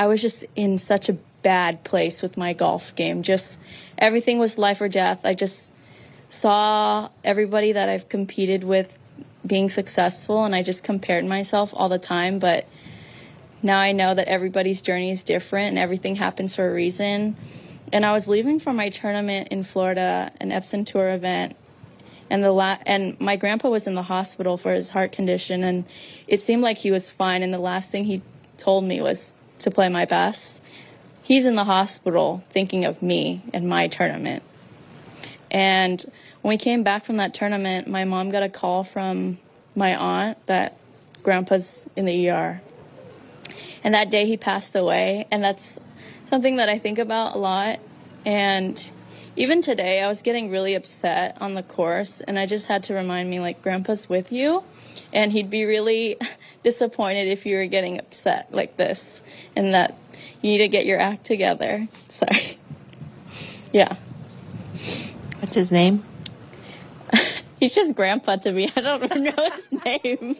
I was just in such a bad place with my golf game. Just everything was life or death. I just saw everybody that I've competed with being successful and I just compared myself all the time, but now I know that everybody's journey is different and everything happens for a reason. And I was leaving for my tournament in Florida, an Epson Tour event, and the la- and my grandpa was in the hospital for his heart condition, and it seemed like he was fine. And the last thing he told me was to play my best. He's in the hospital thinking of me and my tournament. And when we came back from that tournament, my mom got a call from my aunt that grandpa's in the ER. And that day he passed away. And that's something that I think about a lot. And even today, I was getting really upset on the course. And I just had to remind me, like, grandpa's with you. And he'd be really disappointed if you were getting upset like this. And that you need to get your act together. Sorry. Yeah. What's his name? He's just grandpa to me. I don't know his name.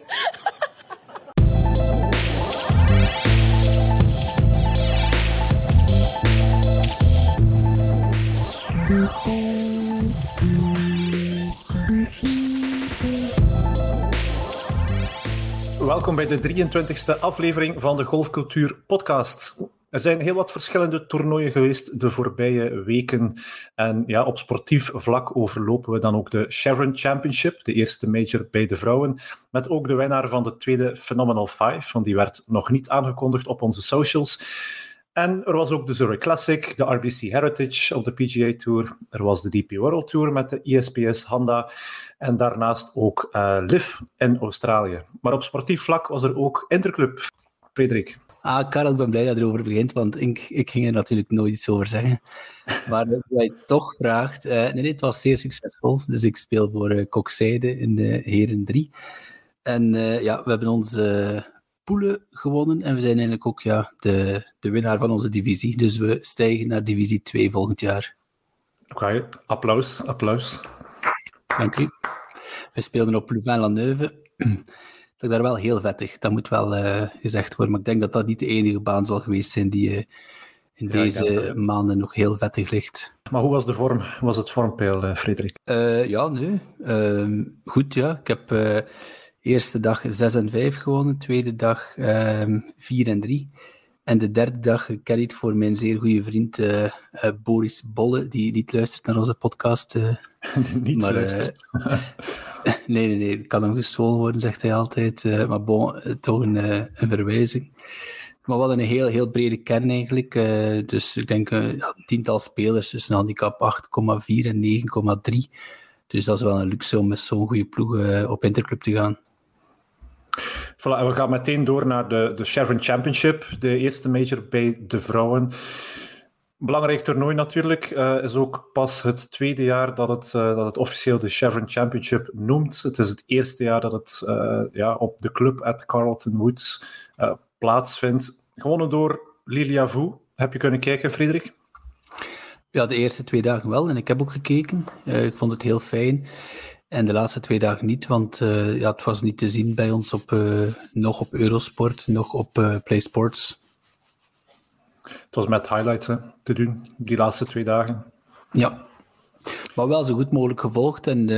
Welkom bij de 23e aflevering van de Golfcultuur Podcast. Er zijn heel wat verschillende toernooien geweest de voorbije weken. En ja, op sportief vlak overlopen we dan ook de Chevron Championship, de eerste major bij de vrouwen. Met ook de winnaar van de tweede Phenomenal Five, want die werd nog niet aangekondigd op onze socials. En er was ook de Zurich Classic, de RBC Heritage op de PGA Tour. Er was de DP World Tour met de ESPS Honda. En daarnaast ook uh, LIV in Australië. Maar op sportief vlak was er ook Interclub. Frederik. Ah, Karel, ik ben blij dat je erover begint, want ik, ik ging er natuurlijk nooit iets over zeggen. Maar dat je toch vraagt... Uh, nee, nee, het was zeer succesvol. Dus ik speel voor uh, Kokzijde in de Heren 3. En ja, we hebben onze poelen gewonnen. En we zijn eigenlijk ook ja, de, de winnaar van onze divisie. Dus we stijgen naar divisie 2 volgend jaar. Oké, okay. applaus, applaus. Dank u. We speelden op Louvain-la-Neuve ik daar wel heel vettig. Dat moet wel uh, gezegd worden. Maar ik denk dat dat niet de enige baan zal geweest zijn die uh, in ja, deze maanden nog heel vettig ligt. Maar hoe was de vorm? Was het vormpeil, uh, Frederik? ja, nee. Ehm, goed, ja. Ik heb eerste dag 6 en 5 gewonnen, tweede dag 4 ehm, en 3. En de derde dag carried voor mijn zeer goede vriend uh, uh, Boris Bolle, die niet luistert naar onze podcast. Uh, niet maar, luistert. nee, nee, nee, het kan hem gestolen worden, zegt hij altijd. maar bon, toch een, een verwijzing. Maar hadden een heel, heel brede kern eigenlijk. dus ik denk een tiental spelers, dus een handicap 8,4 en 9,3. Dus dat is wel een luxe om met zo'n goede ploeg op Interclub te gaan. Voilà, we gaan meteen door naar de, de Chevron Championship, de eerste major bij de vrouwen. Belangrijk toernooi natuurlijk. Uh, is ook pas het tweede jaar dat het, uh, dat het officieel de Chevron Championship noemt. Het is het eerste jaar dat het uh, ja, op de club at Carlton Woods plaatsvindt. Gewonnen door Lilia Vu. Heb je kunnen kijken, Frederik? Ja, de eerste twee dagen wel. En ik heb ook gekeken. ik vond het heel fijn. En de laatste twee dagen niet, want uh, ja, het was niet te zien bij ons op, uh, nog op Eurosport, nog op uh, Play Sports. Het was met highlights hè, te doen, die laatste twee dagen. Ja, maar wel zo goed mogelijk gevolgd. En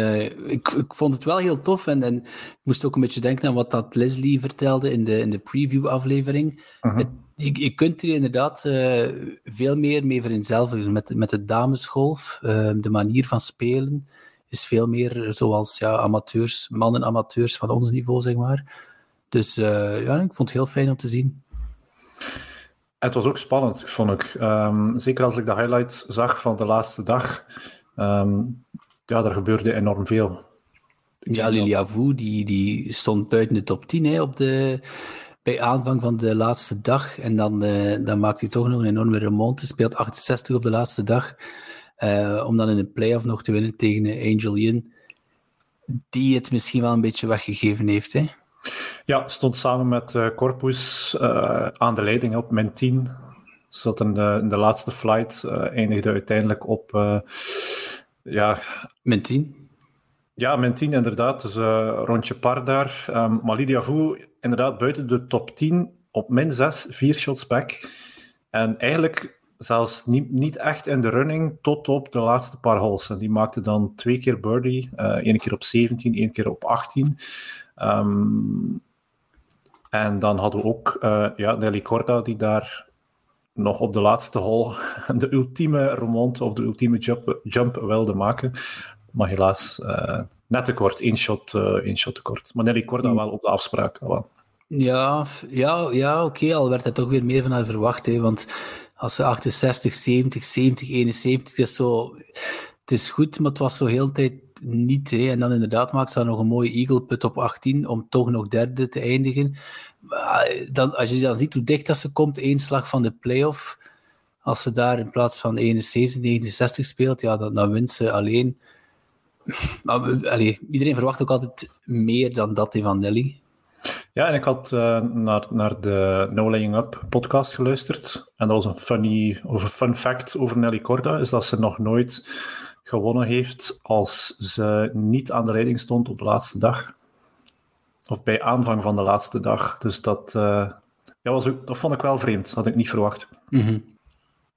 ik, ik vond het wel heel tof. En, en ik moest ook een beetje denken aan wat dat Leslie vertelde in de, in de preview-aflevering. -huh. Je, je, kunt hier inderdaad veel meer mee vereenzelvigen met, met de damesgolf, de manier van spelen is veel meer zoals ja, amateurs, mannen amateurs van ons niveau, zeg maar. Dus uh, ja, ik vond het heel fijn om te zien. Het was ook spannend, vond ik. Um, zeker als ik de highlights zag van de laatste dag. Um, ja, er gebeurde enorm veel. Ja, Lilia Vu, die, die stond buiten de top 10 hè, op de, bij aanvang van de laatste dag. En dan, uh, dan maakt hij toch nog een enorme remonte. Speelt 68 op de laatste dag. Uh, om dan in de playoff nog te winnen tegen Angel Yin, die het misschien wel een beetje weggegeven heeft. Hè? Ja, stond samen met uh, Corpus uh, aan de leiding op min 10. Zat in de, in de laatste flight, eindigde uiteindelijk op ja, min 10. Ja, min 10 inderdaad. Dus rondje par daar. Um, maar Lydia Vu inderdaad buiten de top 10 op min 6, vier shots back. En eigenlijk zelfs niet, niet echt in de running tot op de laatste paar holes. En die maakte dan twee keer birdie. Uh, één keer op 17, één keer op 18. Um, en dan hadden we ook uh, ja, Nelly Corda, die daar nog op de laatste hole de ultieme remonte of de ultieme jump, jump wilde maken. Maar helaas uh, net te kort, één shot, uh, één shot te kort. Maar Nelly Corda mm. wel op de afspraak. Wel. Ja, ja, ja oké, okay, al werd er toch weer meer van haar verwacht. Hè, want als ze 68, 70, 70, 71 is zo... Het is goed, maar het was zo heel tijd niet. Hè. En dan inderdaad maakt ze dan nog een mooie eagle put op 18 om toch nog derde te eindigen. Maar dan, als je dan ziet hoe dicht dat ze komt, één slag van de playoff, als ze daar in plaats van 71, 69 speelt, ja, dan, dan wint ze alleen. Maar, iedereen verwacht ook altijd meer dan dat van Nelly. Ja, en ik had uh, naar, naar de No Laying Up podcast geluisterd. En dat was een funny, of een fun fact over Nelly Corda, is dat ze nog nooit gewonnen heeft als ze niet aan de leiding stond op de laatste dag. Of bij aanvang van de laatste dag. Dus dat, uh, ja, was ook, dat vond ik wel vreemd. Dat had ik niet verwacht. Mm.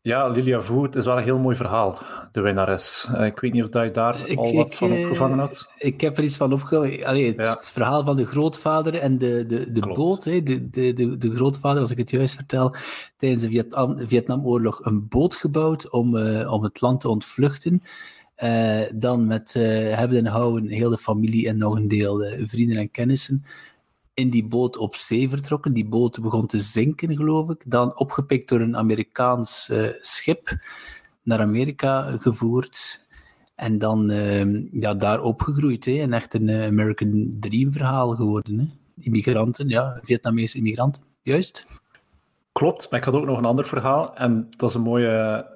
Ja, Lilia Voet is wel een heel mooi verhaal, de winnares. Uh, ik weet niet of je daar ik, al wat van eh, opgevangen had. Ik heb er iets van opgevangen. Allee, het, ja. het, verhaal van de grootvader en de, de, de boot. Hè, de, de, de, de, grootvader, als ik het juist vertel, tijdens de Vietnam, Vietnamoorlog een boot gebouwd om, uh, om het land te ontvluchten. Uh, dan met uh, hebben en houden heel de familie en nog een deel vrienden en kennissen in die boot op zee vertrokken. Die boot begon te zinken, geloof ik. Dan opgepikt door een Amerikaans schip naar Amerika gevoerd. En dan ja, daar opgegroeid. Hè. En echt een American Dream verhaal geworden. Hè. Immigranten, ja, Vietnamese immigranten, juist. Klopt, maar ik had ook nog een ander verhaal. En dat is een mooie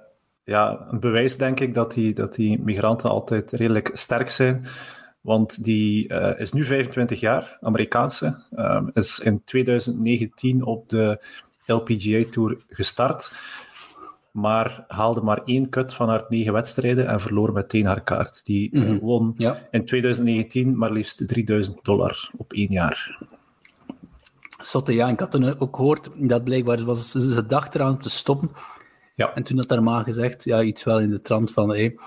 ja, een bewijs, denk ik, dat die, dat die migranten altijd redelijk sterk zijn. Want die uh, is nu 25 jaar, Amerikaanse. Uh, is in 2019 op de LPGA Tour gestart. Maar haalde maar één cut van haar negen wedstrijden en verloor meteen haar kaart. Die mm -hmm. won ja. in 2019 maar liefst 3000 dollar op één jaar. Zotte, ja. Ik had toen ook gehoord dat blijkbaar was, ze dacht eraan te stoppen. Ja. En toen had haar ma gezegd, ja, iets wel in de trant van, hey,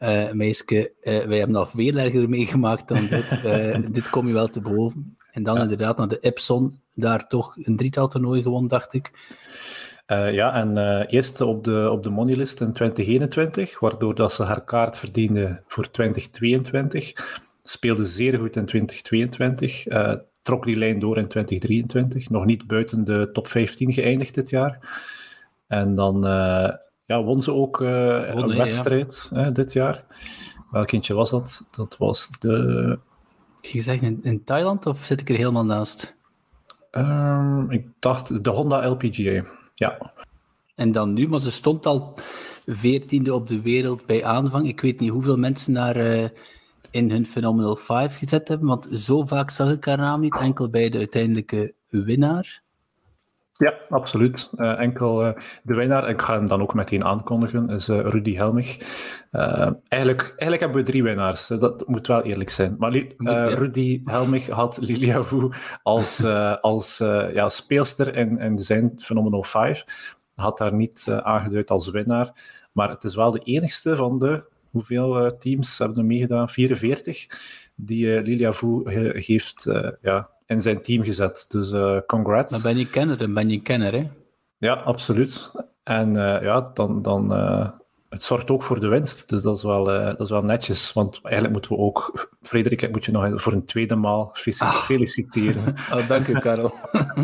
uh, meisje, uh, wij hebben al veel erger meegemaakt dan dit. Uh, dit kom je wel te boven. En dan ja. inderdaad naar de Epson, daar toch een drietal toernooi gewonnen, dacht ik. Ja, en uh, eerst op de, op de moneylist in 2021, waardoor dat ze haar kaart verdiende voor 2022. Speelde zeer goed in 2022. Uh, trok die lijn door in 2023. Nog niet buiten de top 15 geëindigd dit jaar. En dan ja, won ze ook won, een wedstrijd ja. dit jaar. Welk eentje was dat? Dat was de... Je zegt in, in Thailand of zit ik er helemaal naast? Um, ik dacht de Honda LPGA, ja. En dan nu, maar ze stond al veertiende op de wereld bij aanvang. Ik weet niet hoeveel mensen naar uh, in hun Phenomenal 5 gezet hebben, want zo vaak zag ik haar naam niet, enkel bij de uiteindelijke winnaar. Ja, absoluut. Uh, enkel uh, de winnaar, ik ga hem dan ook meteen aankondigen, is uh, Rudy Helmich. eigenlijk, eigenlijk hebben we drie winnaars, dat moet wel eerlijk zijn. Maar Rudy Helmich had Lilia Vu als, als ja, speelster in, in zijn Phenomenal 5. Had haar niet aangeduid als winnaar, maar het is wel de enigste van de, hoeveel teams hebben er meegedaan? 44, die Lilia Vu geeft ja, in zijn team gezet. Dus uh, congrats. Dan ben je kenner, dan ben je kenner, hè? Ja, absoluut. En uh, ja, dan... dan uh, het zorgt ook voor de winst, dus dat is wel, dat is wel netjes. Want eigenlijk moeten we ook... Frederik, ik moet je nog voor een tweede maal feliciteren. Ah. Oh, dank u, Karel.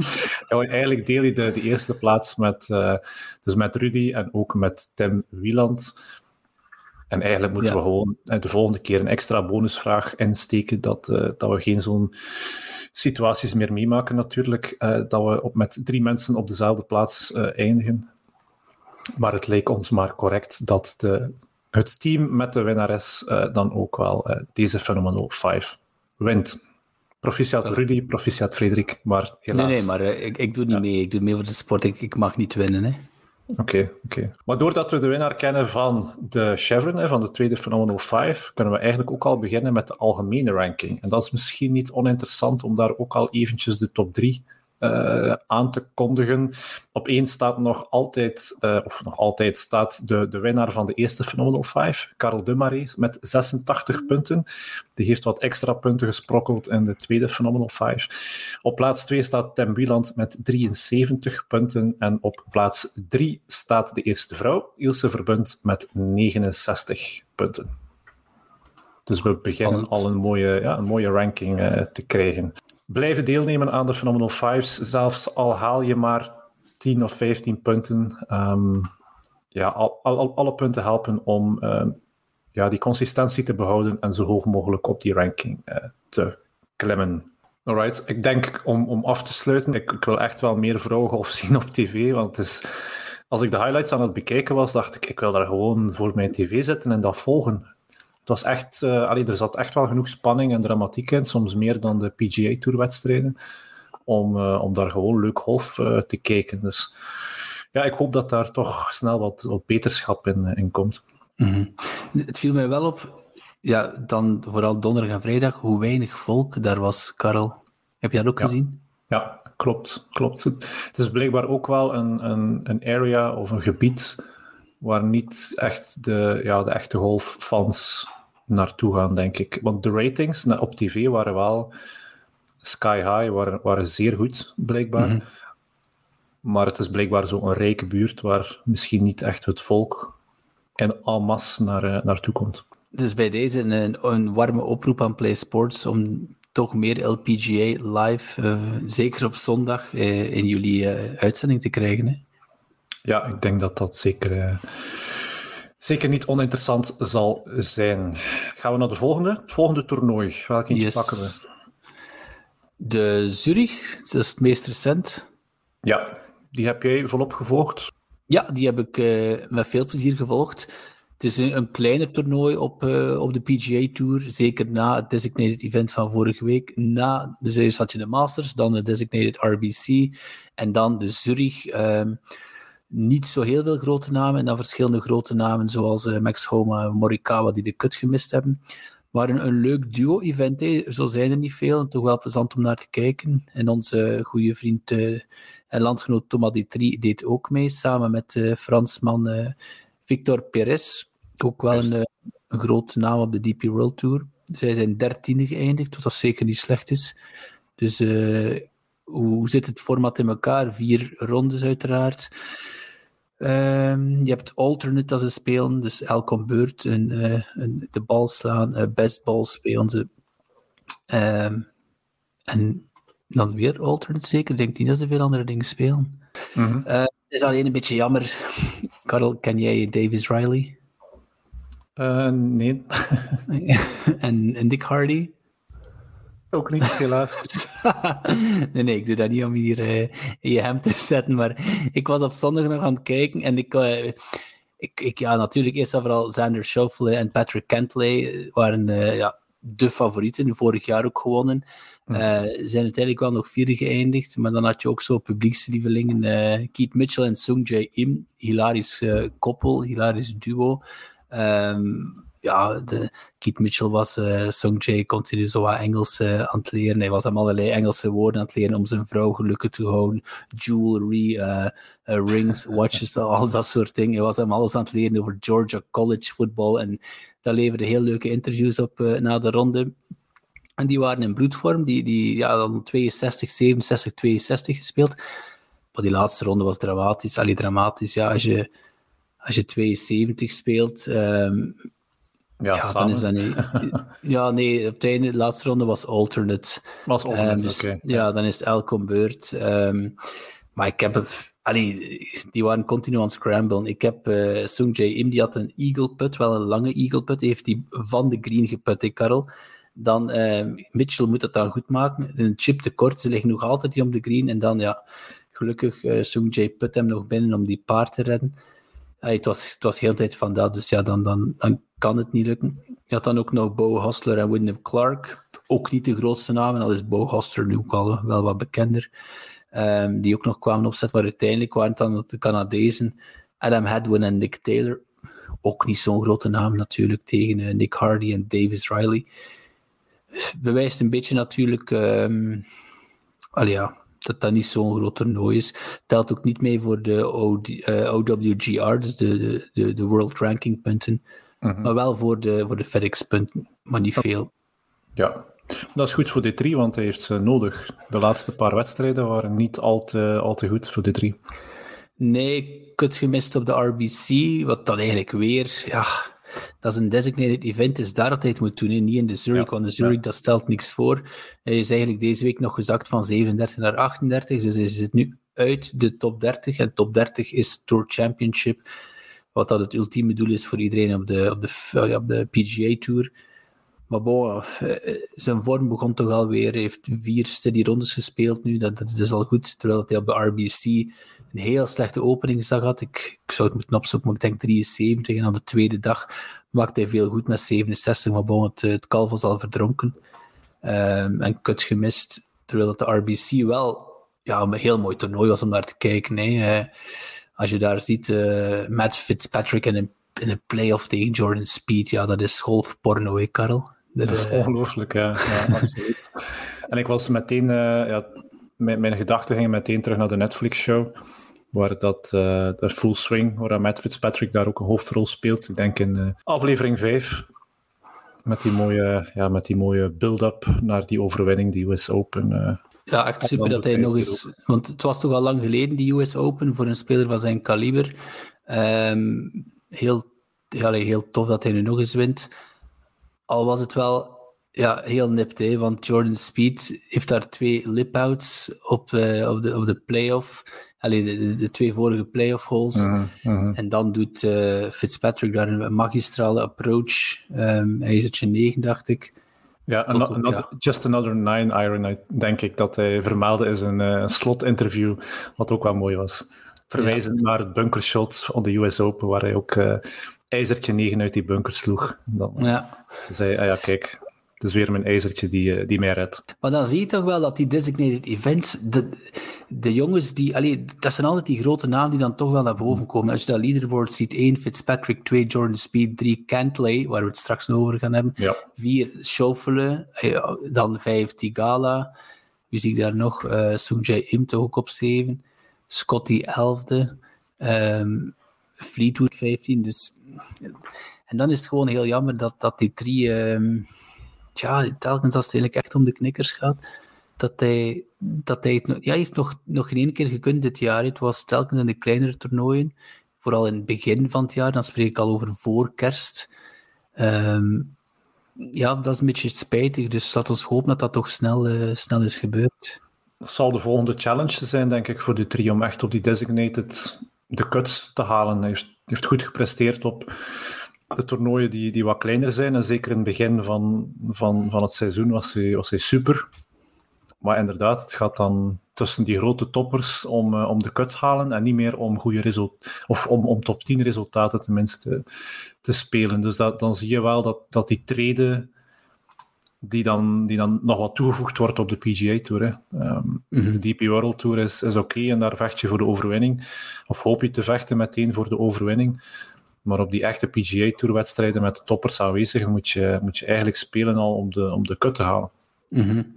ja, eigenlijk deel je de, de eerste plaats met, dus met Rudy en ook met Tim Wieland. En eigenlijk moeten ja. we gewoon de volgende keer een extra bonusvraag insteken, dat, dat we geen zo'n situaties meer meemaken natuurlijk, uh, dat we op, met drie mensen op dezelfde plaats uh, eindigen. Maar het leek ons maar correct dat de, het team met de winnares dan ook wel deze Phenomenal 5 wint. Proficiat Rudy, proficiat Frederik, maar helaas... Nee, nee, maar ik, ik doe niet ja. mee. Ik doe mee voor de sport. Ik, ik mag niet winnen, hè. Oké, oké. Maar doordat we de winnaar kennen van de Chevron, van de tweede Phenomenal 5, kunnen we eigenlijk ook al beginnen met de algemene ranking. En dat is misschien niet oninteressant om daar ook al eventjes de top 3 uh, aan te kondigen. Op één staat nog altijd, uh, of nog altijd staat de, de winnaar van de eerste Phenomenal 5, Karel Dumarais, met 86 punten. Die heeft wat extra punten gesprokkeld in de tweede Phenomenal 5. Op plaats 2 staat Tem Wieland met 73 punten. En op plaats 3 staat de eerste vrouw, Ilse Verbund, met 69 punten. Dus we beginnen Spannend. al een mooie, ja, een mooie ranking uh, te krijgen blijven deelnemen aan de Phenomenal Fives. Zelfs al haal je maar 10 of 15 punten. Um, ja, al, al, alle punten helpen om uh, ja, die consistentie te behouden en zo hoog mogelijk op die ranking uh, te klimmen. Alright, ik denk om, om af te sluiten, ik, ik wil echt wel meer vrouwengolf zien op tv, want het is, als ik de highlights aan het bekijken was, dacht ik, ik wil daar gewoon voor mijn tv zitten en dat volgen het was echt, uh, allee, er zat echt wel genoeg spanning en dramatiek in, soms meer dan de PGA Tour-wedstrijden, om, uh, om daar gewoon leuk golf uh, te kijken. Dus ja, ik hoop dat daar toch snel wat, wat beterschap in, in komt. Mm -hmm. Het viel mij wel op, ja, dan vooral donderdag en vrijdag, hoe weinig volk daar was, Karel. Heb je dat ook ja. gezien? Ja, klopt. klopt. Het is blijkbaar ook wel een, een, een area of een gebied waar niet echt de, ja, de echte golffans naartoe gaan, denk ik. Want de ratings op tv waren wel sky high, waren, waren zeer goed, blijkbaar. Mm -hmm. Maar het is blijkbaar zo'n rijke buurt waar misschien niet echt het volk in en masse naar, uh, naartoe komt. Dus bij deze een, een warme oproep aan Play Sports om toch meer LPGA live, uh, zeker op zondag, uh, in jullie uitzending te krijgen. Hè? Ja, ik denk dat dat zeker zeker niet oninteressant zal zijn. Gaan we naar de volgende? Het volgende toernooi. Welk eentje yes. pakken we? De Zurich, dat is het meest recent. Ja, die heb jij volop gevolgd? Ja, die heb ik uh, met veel plezier gevolgd. Het is een, een kleiner toernooi op, uh, op de PGA Tour, zeker na het designated event van vorige week. Na, dus eerst had je de Masters, dan de designated RBC en dan de Zurich. Um, niet zo heel veel grote namen. En dan verschillende grote namen zoals uh, Max Homa en Morikawa die de kut gemist hebben. Maar een, een leuk duo-event. Zo zijn er niet veel. En toch wel plezant om naar te kijken. En onze goede vriend uh, en landgenoot Thomas Detri deed ook mee. Samen met uh, Fransman Victor Perez. Ook wel een, een grote naam op de DP World Tour. Zij zijn dertiende geëindigd, wat dat zeker niet slecht is. Dus hoe zit het format in elkaar? Vier rondes uiteraard. Um, je hebt alternate als ze spelen, dus elke beurt een, uh, een, de bal slaan, uh, best bal spelen ze. Um, en dan weer alternate zeker. Ik denk niet dat ze veel andere dingen spelen. Mm -hmm. uh, het is alleen een beetje jammer. Karel, ken jij Davis Riley? nee. en, en Dick Hardy? Ook niet, helaas. nee, nee, ik doe dat niet om hier uh, in je hem te zetten, maar ik was op zondag nog aan het kijken en ik, uh, ik, ik ja, natuurlijk eerst en vooral Xander Schauffele en Patrick Cantley waren uh, ja, de favorieten, vorig jaar ook gewonnen. Uh, zijn uiteindelijk wel nog vierde geëindigd, maar dan had je ook zo publiekslievelingen, uh, Keith Mitchell en Sung Jae Im, hilarisch koppel, hilarisch duo. Um, ja, de, Keith Mitchell was uh, Song Jae continu zo wat Engels uh, aan het leren. Hij was hem allerlei Engelse woorden aan het leren om zijn vrouw gelukkig te houden. Jewelry, uh, rings, watches, al dat soort dingen. Hij was hem alles aan het leren over Georgia College football. En dat leverde heel leuke interviews op na de ronde. En die waren in bloedvorm. Die, die ja, dan 62, 67, 62 gespeeld. Maar die laatste ronde was dramatisch. Allee, dramatisch. Ja, als je, als je 72 speelt... Um, ja, ja dan is dat niet. ja, nee, op het einde, de laatste ronde was alternate. Was alternate, um, dus, okay. Ja, dan is het elk beurt. Um, maar ik heb... Allee, die waren continu aan het scramblen. Ik heb uh, Sung Jae Im, die had een eagle put, wel een lange eagle put, heeft die van de green geput, hè, Karel. Dan uh, Mitchell moet dat dan goed maken. Een chip tekort, ze liggen nog altijd die om de green. En dan, ja, gelukkig uh, Sung Jae put hem nog binnen om die paard te redden. Allee, het, was, het was heel tijd van dat, dus ja, dan, dan, dan kan het niet lukken. Je had dan ook nog Bo Hostler en Wyndham Clark. Ook niet de grootste namen, al is Bo Hostler nu ook al wel wat bekender. Um, die ook nog kwamen opzetten, maar uiteindelijk waren het dan de Canadezen Adam Hadwin en Nick Taylor. Ook niet zo'n grote naam natuurlijk, tegen uh, Nick Hardy en Davis Riley. Bewijst een beetje natuurlijk... Um, ja, dat dat niet zo'n groot toernooi is. Telt ook niet mee voor de OWGR, dus de, de, de World Ranking punten. Mhm. Maar wel voor de, voor de FedEx punten, maar niet veel. Ja, dat is goed voor D3, want hij heeft ze nodig. De laatste paar wedstrijden waren niet al te, al te goed voor D3. Nee, kut gemist op de RBC, wat dan eigenlijk weer, ja, dat is een designated event, is daar dat hij het moet doen, niet in de Zurich, want de Zurich, dat stelt niks voor. Hij is eigenlijk deze week nog gezakt van 37 naar 38, dus hij zit nu uit de top 30, en top 30 is Tour Championship, wat dat het ultieme doel is voor iedereen op de, op de, op de PGA Tour. Maar bon, eh, zijn vorm begon toch alweer. Hij heeft vier steady rondes gespeeld nu. Dat, dat is al goed. Terwijl hij op de RBC een heel slechte openingsdag had. Ik, ik zou het moeten opzoeken, maar ik denk 73. En aan de tweede dag maakte hij veel goed met 67. Maar bon, het, het kalf was al verdronken. Um, en kut gemist. Terwijl het de RBC wel ja, een heel mooi toernooi was om naar te kijken. Hè. Als je daar ziet, uh, Matt Fitzpatrick in een, in een playoff tegen Jordan Speed, ja, dat is golfporno, hè, Karel? Dat, is ongelooflijk, ja. ja absoluut. en ik was meteen, uh, ja, mijn, mijn gedachten gingen meteen terug naar de Netflix-show, waar dat, uh, de Full Swing, waar Matt Fitzpatrick daar ook een hoofdrol speelt. Ik denk in aflevering 5, met die mooie, ja, met die mooie build-up naar die overwinning, die US Open. Ja, echt super dat hij nog eens... Want het was toch al lang geleden, die US Open, voor een speler van zijn kaliber. Um, heel, ja, heel tof dat hij nu nog eens wint. Al was het wel ja, heel nipt, hè, want Jordan Speed heeft daar twee lip-outs op, uh, op, de, op de playoff. Allee, de, de, twee vorige playoff holes. Uh -huh. En dan doet uh, Fitzpatrick daar een magistrale approach. Um, hij is het 9, dacht ik. Ja, another, ja, just another nine iron, denk ik, dat hij vermeldde is een uh, slot-interview, wat ook wel mooi was. Verwijzend ja. naar het bunkershot op de US Open, waar hij ook ijzertje 9 uit die bunker sloeg. Dan ja. zei ah ja, kijk, is weer mijn ijzertje die, die mij redt. Maar dan zie je toch wel dat die designated events, de, de jongens die, allee, dat zijn altijd die grote namen die dan toch wel naar boven komen. Als je dat leaderboard ziet, 1 Fitzpatrick, 2 Jordan Speed, 3 Cantley, waar we het straks nog over gaan hebben, 4 ja. Schoffelen, dan 5 Tigala, wie zie ik daar nog? Uh, Sungjae Im toch ook op 7, Scotty 11e, um, Fleetwood 15, dus en dan is het gewoon heel jammer dat, dat die drie, um, tja, telkens als het eigenlijk echt om de knikkers gaat, dat hij, dat hij het ja, heeft nog, nog geen één keer gekund dit jaar. Het was telkens in de kleinere toernooien, vooral in het begin van het jaar, dan spreek ik al over voor kerst. Um, ja, dat is een beetje spijtig, dus laten we hopen dat dat toch snel, uh, snel is gebeurd. Dat zal de volgende challenge zijn, denk ik, voor de trio om echt op die designated de cuts te halen. Hij heeft, heeft goed gepresteerd op de toernooien die, die wat kleiner zijn. En zeker in het begin van, van, van het seizoen was hij, was hij super. Maar inderdaad, het gaat dan tussen die grote toppers om, uh, om de cut halen en niet meer om goede resultaten, of om, om top 10 resultaten tenminste te spelen. Dus dat, dan zie je wel dat, dat die treden die dan, die dan nog wat toegevoegd wordt op de PGA Tour. Hè. Um, mm-hmm. De DP World Tour is, is oké okay, en daar vecht je voor de overwinning. Of hoop je te vechten meteen voor de overwinning. Maar op die echte PGA Tour wedstrijden met de toppers aanwezig moet je, moet je eigenlijk spelen al om de, om de cut te halen. Mm-hmm.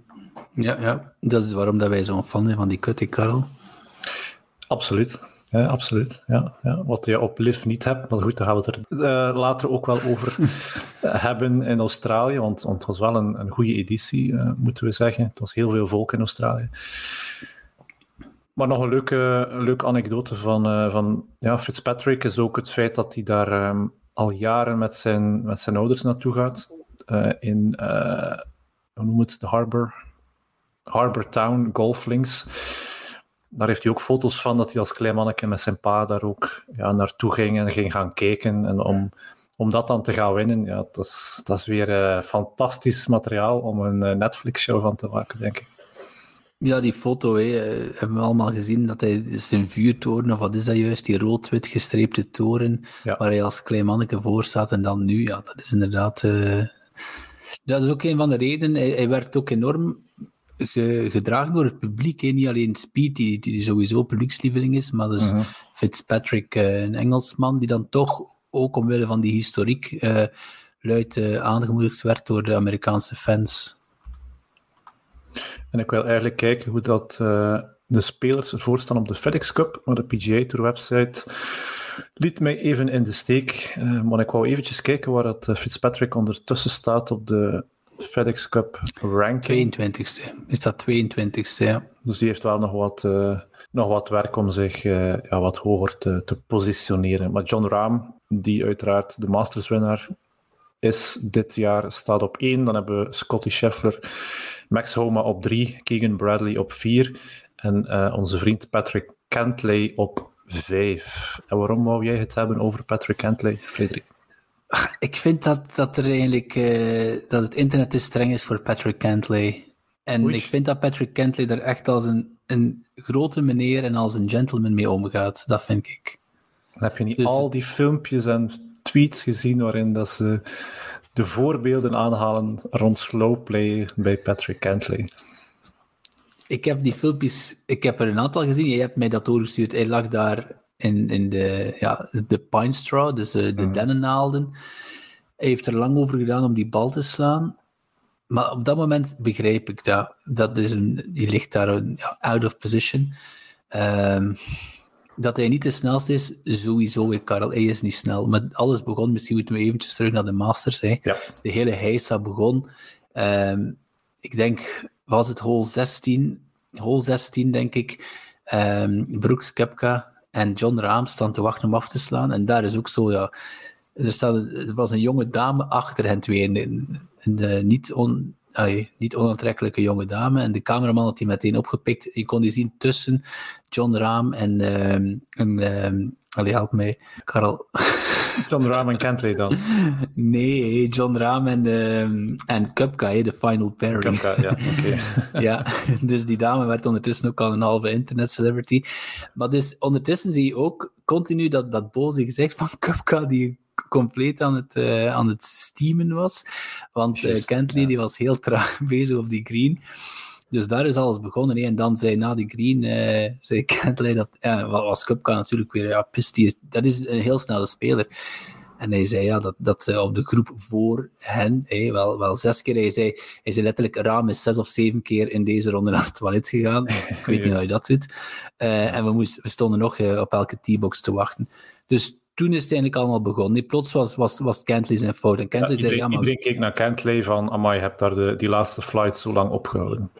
Ja, ja, dat is waarom dat wij zo'n fan zijn van die cut, Karel. Absoluut. Ja, absoluut. Ja, ja. Wat je op LIV niet hebt, maar goed, daar gaan we het er uh, later ook wel over hebben in Australië, want, want het was wel een, een goede editie, uh, moeten we zeggen. Het was heel veel volk in Australië. Maar nog een leuke, anekdote van, uh, van ja, Fitzpatrick is ook het feit dat hij daar um, al jaren met zijn, met zijn ouders naartoe gaat. in, hoe noem het, de Harbor, Harbor Town Golflinks daar heeft hij ook foto's van dat hij als klein manneke met zijn pa daar ook ja, naartoe ging en ging gaan kijken. En om, om dat dan te gaan winnen, ja, dat, is, dat is weer uh, fantastisch materiaal om een uh, Netflix-show van te maken, denk ik. Ja, die foto hè, eh, hebben we allemaal gezien. Dat hij zijn vuurtoren, of wat is dat juist, die rood-wit gestreepte toren, ja. waar hij als klein manneke voor staat. En dan nu, ja, dat is inderdaad... Uh, dat is ook een van de redenen. Hij, hij werd ook enorm ge, gedragen door het publiek. Hè. Niet alleen Speed, die, die sowieso publiekslieveling is, maar dus uh-huh. Fitzpatrick, uh, een Engelsman, die dan toch ook omwille van die historiek uh, luid uh, aangemoedigd werd door de Amerikaanse fans. En ik wil eigenlijk kijken hoe dat, de spelers voorstaan op de FedEx Cup, maar de PGA Tour website liet mij even in de steek. Uh, maar ik wou eventjes kijken waar dat Fitzpatrick ondertussen staat op de FedEx Cup ranking. 22e. Is dat 22e, ja. Dus die heeft wel nog wat, uh, nog wat werk om zich ja, wat hoger te, te positioneren. Maar John Rahm, die uiteraard de Masters-winnaar is dit jaar, staat op 1. Dan hebben we Scotty Scheffler, Max Homa op 3, Keegan Bradley op 4 en uh, onze vriend Patrick Cantley op 5. En waarom wou jij het hebben over Patrick Cantley, Frederik? Ik vind dat, dat er eigenlijk uh, dat het internet te streng is voor Patrick Cantley. En Oei. ik vind dat Patrick Cantley er echt als een, een grote meneer en als een gentleman mee omgaat. Dat vind ik. Dan heb je niet dus al die filmpjes en tweets gezien waarin dat ze de voorbeelden aanhalen rond slowplay bij Patrick Cantley. Ik heb die filmpjes, ik heb er een aantal gezien. Je hebt mij dat doorgestuurd. Hij lag daar in, in de, ja, de pine straw, dus de, de mm. dennennaalden. Hij heeft er lang over gedaan om die bal te slaan. Maar op dat moment begrijp ik dat. dat is een, die ligt daar ja, out of position. Um, dat hij niet de snelste is, sowieso. Ik, Karel, hij is niet snel. Maar alles begon, misschien moeten we eventjes terug naar de Masters. Hè. Ja. De hele heisa begon. Um, ik denk, was het hole 16? Hole 16, denk ik. Um, Brooks Kepka en John Rahm staan te wachten om af te slaan. En daar is ook zo, ja... Er, staat, er was een jonge dame achter hen twee. In, in de niet on, niet onaantrekkelijke jonge dame. En de cameraman had die meteen opgepikt. Je kon die zien tussen John Rahm en... Um, en um, allee, help mij, Karel. John Rahm en Kentley dan? Nee, John Rahm en, um, en Kupka, de final pairing. Kupka, ja, oké. Okay. ja, dus die dame werd ondertussen ook al een halve internet celebrity. Maar dus ondertussen zie je ook continu dat, dat boze gezicht van Kupka, die compleet aan het, uh, aan het steamen was. Want uh, Kentley ja. die was heel traag bezig op die green. Dus daar is alles begonnen. Hè. En dan zei na die green, uh, zei Kentley dat, ja, was Kupka natuurlijk weer, ja, pist, is, dat is een heel snelle speler. En hij zei ja, dat, dat ze op de groep voor hen, wel, wel zes keer, hij zei, hij zei letterlijk, Raam is zes of zeven keer in deze ronde naar het toilet gegaan. Ik weet niet hoe je dat doet. Uh, en we, moest, we stonden nog uh, op elke T-box te wachten. Dus toen is het eigenlijk allemaal begonnen. Nee, plots was, was, was Kentley zijn fout. En Kentley ja, iedereen, zei, ja, maar... iedereen keek naar Kentley van, amai, je hebt daar de, die laatste flight zo lang opgehouden.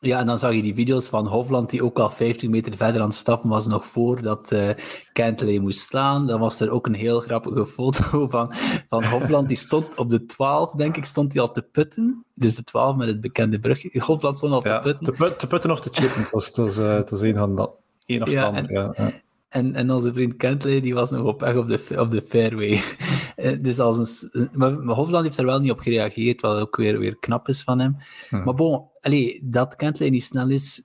Ja, en dan zag je die video's van Hofland, die ook al 50 meter verder aan het stappen was, nog voordat uh, Kentley moest slaan. Dan was er ook een heel grappige foto van, van Hofland, die stond op de 12, denk ik, stond hij al te putten. Dus de 12 met het bekende brug. Hofland stond al ja, te putten. Te, put, te, putten of te chippen, dat was, was, uh, was een van dat. Een of ja, ander, ja. En, en onze vriend Kentley, die was nog op weg op de, op de fairway. dus als een, maar Hofland heeft er wel niet op gereageerd, wat ook weer, weer knap is van hem. Hmm. Maar bon, allez, dat Kentley niet snel is,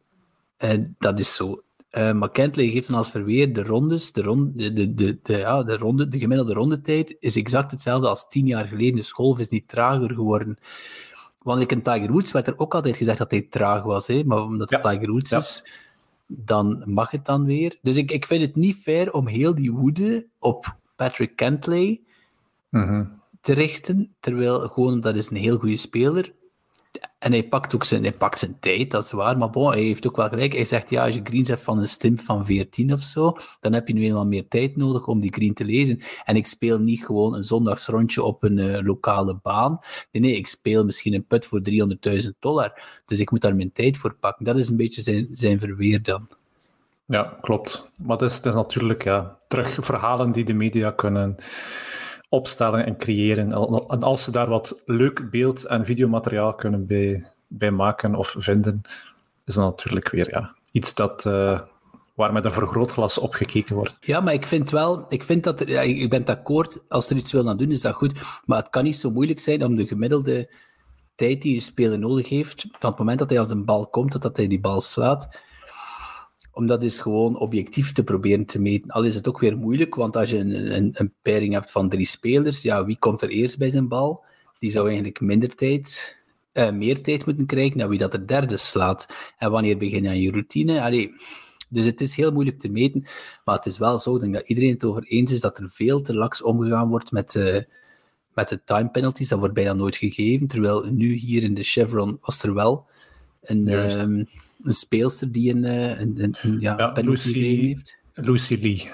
uh, dat is zo. Uh, maar Kentley geeft dan als verweer de rondes, de, ronde, de, de, de, de, ja, de, ronde, de gemiddelde rondetijd is exact hetzelfde als tien jaar geleden. Dus golf is niet trager geworden. Want ik in Tiger Woods werd er ook altijd gezegd dat hij traag was, hè? maar omdat het ja. Tiger Woods ja. is dan mag het dan weer. Dus ik, ik vind het niet fair om heel die woede op Patrick Kentley mm -hmm. te richten, terwijl gewoon, dat is een heel goede speler. En hij pakt ook zijn, hij pakt zijn tijd, dat is waar. Maar bon, hij heeft ook wel gelijk. Hij zegt, ja, als je greens hebt van een stimp van 14 of zo, dan heb je nu eenmaal meer tijd nodig om die green te lezen. En ik speel niet gewoon een zondagsrondje op een uh, lokale baan. Nee, ik speel misschien een put voor 300.000 dollar. Dus ik moet daar mijn tijd voor pakken. Dat is een beetje zijn, zijn verweer dan. Ja, klopt. Maar het is, het natuurlijk ja, terug verhalen die de media kunnen opstellen en creëren. En als ze daar wat leuk beeld- en videomateriaal kunnen bij, bij maken of vinden, is dat natuurlijk weer ja, iets dat, uh, waar met een vergrootglas op gekeken wordt. Ja, maar ik vind wel, ik vind dat er, ik ben het akkoord, als er iets wil aan doen, is dat goed. Maar het kan niet zo moeilijk zijn om de gemiddelde tijd die je speler nodig heeft, van het moment dat hij als een bal komt, tot dat hij die bal slaat, om dat eens gewoon objectief te proberen te meten. Al is het ook weer moeilijk, want als je een, een, een pairing hebt van drie spelers, ja, wie komt er eerst bij zijn bal? Die zou eigenlijk minder tijd, uh, meer tijd moeten krijgen dan wie dat er derde slaat. En wanneer begin je aan je routine? Allee, dus het is heel moeilijk te meten, maar het is wel zo, denk dat iedereen het over eens is dat er veel te laks omgegaan wordt met, uh, met de time penalties. Dat wordt bijna nooit gegeven, terwijl nu hier in de Chevron was er wel een... Um, een speelster die een, een, een, ja, ja penalty Lucy, heeft. Lucy Lee.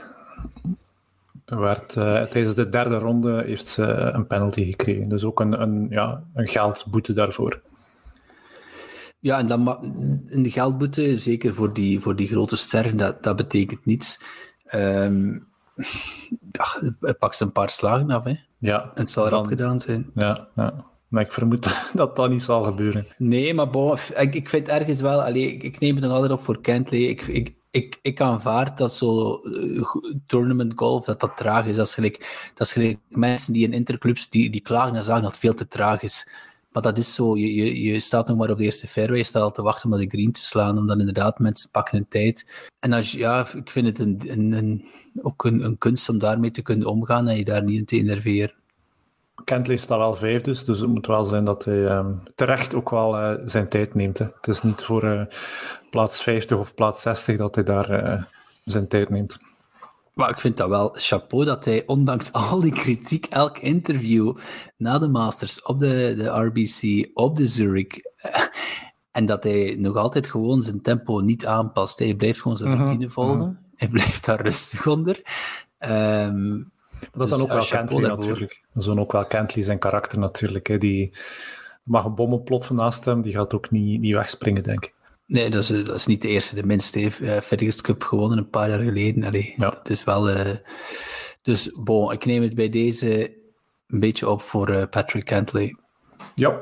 Werd, uh, tijdens de derde ronde heeft ze een penalty gekregen. Dus ook een, een, ja, een geldboete daarvoor. Ja, en dan een geldboete, zeker voor die, voor die grote sterren, dat, dat betekent niets. Um, ja, pak ze een paar slagen af, hè. Ja. Het zal erop gedaan zijn. Ja, ja. Maar ik vermoed dat dat niet zal gebeuren. Nee, maar ik, ik vind ergens wel... Allee, ik, neem het nog altijd op voor Kentley. Ik, ik, ik, ik aanvaard dat zo uh, tournament golf, dat dat traag is. Dat is gelijk, dat is gelijk mensen die in interclubs, die, die klagen en zeggen dat het veel te traag is. Maar dat is zo, je, je, je staat nog maar op de eerste fairway, je staat al te wachten om de green te slaan, omdat inderdaad mensen pakken hun tijd. En als, ja, ik vind het een, een, ook een, een, kunst om daarmee te kunnen omgaan en je daar niet in te innerveren. Kentley staat wel vijf, dus, dus het moet wel zijn dat hij um, terecht ook wel uh, zijn tijd neemt. Hè. Het is niet voor uh, plaats 50 of plaats 60 dat hij daar uh, zijn tijd neemt. Maar ik vind dat wel chapeau dat hij, ondanks al die kritiek, elk interview na de Masters, op de, de RBC, op de Zurich, en dat hij nog altijd gewoon zijn tempo niet aanpast. Hij blijft gewoon zijn mhm, routine volgen. Mm -hmm. Hij blijft daar rustig onder. Um, dat is dan dus, ook wel Kentley natuurlijk. Dat is dan ook wel Kentley zijn karakter natuurlijk. Hè. Die mag een bom oploffen naast hem, die gaat ook niet, niet wegspringen, denk ik. Nee, dat is, dat is niet de eerste. De minste heeft uh, Cup gewonnen een paar jaar geleden. Allee, ja. Dat is wel... Uh, dus, bon, ik neem het bij deze een beetje op voor uh, Patrick Kentley. Ja.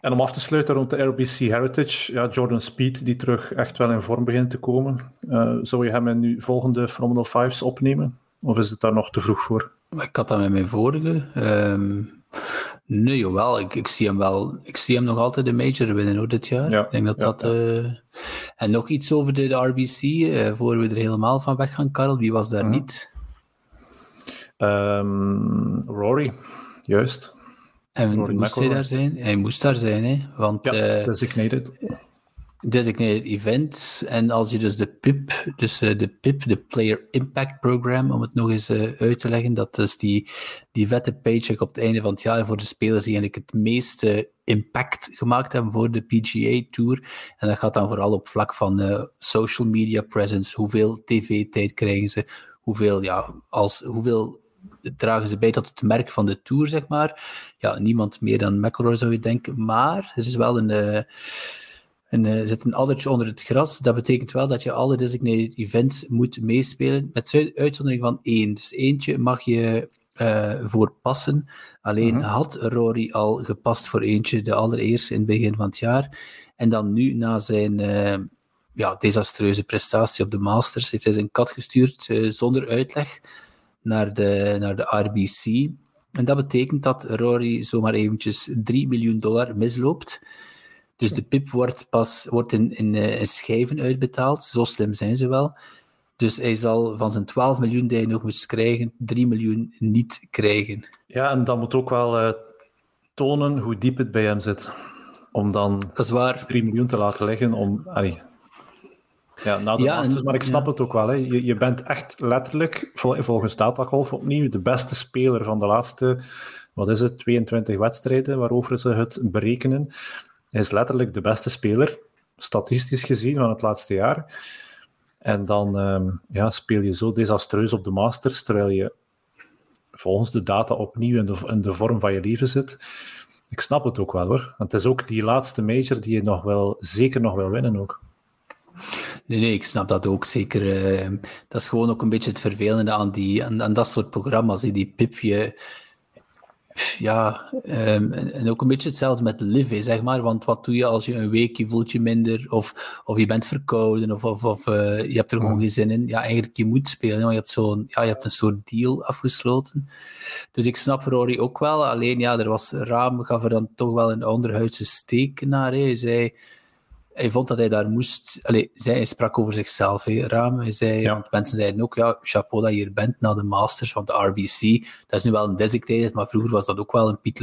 En om af te sluiten rond de RBC Heritage, ja, Jordan Speed, die terug echt wel in vorm begint te komen. Uh, zou je hem in nu volgende Phenomenal Fives opnemen? Of is het daar nog te vroeg voor? Ik had dat met mijn vorige. Um, nee, jawel. Ik, ik, zie hem wel. Ik zie hem nog altijd de major winnen hoor, dit jaar. Ja, ik denk dat ja, dat. Ja. Uh... En nog iets over de, de RBC, uh, eh, voor we er helemaal van weg gaan, Karel. Wie was daar mm. niet? Um, Rory, juist. En Rory moest hij daar zijn? Hij moest daar zijn, hè? Want, ja, uh, designated events. En als je dus de PIP, dus uh, de PIP, de Player Impact Program, om het nog eens uh, uit te leggen, dat is die, die vette paycheck op het einde van het jaar voor de spelers die eigenlijk het meeste impact gemaakt hebben voor de PGA Tour. En dat gaat dan vooral op vlak van uh, social media presence, hoeveel tv-tijd krijgen ze, hoeveel, ja, als, hoeveel dragen ze bij tot het merk van de Tour, zeg maar. Ja, niemand meer dan McElroy zou je denken, maar er is wel een en uh, zit een addertje onder het gras. Dat betekent wel dat je alle designated events moet meespelen, met uitzondering van één. Dus eentje mag je uh, voor passen. Alleen mhm. had Rory al gepast voor eentje, de allereerste in het begin van het jaar. En dan nu, na zijn uh, ja, desastreuze prestatie op de Masters, heeft hij zijn kat gestuurd zonder uitleg naar de, naar de RBC. En dat betekent dat Rory zomaar eventjes 3 miljoen dollar misloopt. Dus de PIP wordt pas wordt in, in, eh, in, schijven uitbetaald. Zo slim zijn ze wel. Dus hij zal van zijn 12 miljoen die hij nog moest krijgen, 3 miljoen niet krijgen. Ja, en dat moet ook wel uh, tonen hoe diep het bij hem zit. Om dan dat is waar. 3 miljoen te laten liggen om... Allee, ja, na de ja, Masters, maar ik snap ja. het ook wel. Hè. Je, je bent echt letterlijk, volgens Data Golf opnieuw, de beste speler van de laatste, wat is het, 22 wedstrijden waarover ze het berekenen. Hij is letterlijk de beste speler, statistisch gezien, van het laatste jaar. En dan um, ja, speel je zo desastreus op de Masters, terwijl je volgens de data opnieuw in de, vorm van je leven zit. Ik snap het ook wel hoor. Want het is ook die laatste major die je nog wel, zeker nog wil winnen ook. Nee, nee, ik snap dat ook zeker. Uh, dat is gewoon ook een beetje het vervelende aan, die, aan, dat soort programma's. Die pipje ja, um, en ook een beetje hetzelfde met live, zeg maar. Want wat doe je als je een week je voelt je minder, of, of je bent verkouden, of, of, of uh, je hebt er gewoon geen zin in. Ja, eigenlijk, je moet spelen, want je hebt, zo'n, ja, je hebt een soort deal afgesloten. Dus ik snap Rory ook wel. Alleen, ja, er was Raam, gaf er dan toch wel een onderhuidse steek naar. Hij zei hij vond dat hij daar moest. Allez, hij sprak over zichzelf, hè, Raam. Hij zei, ja. want mensen zeiden ook, ja, chapeau dat je hier bent na de Masters, want de RBC, dat is nu wel een designated, maar vroeger was dat ook wel een Piet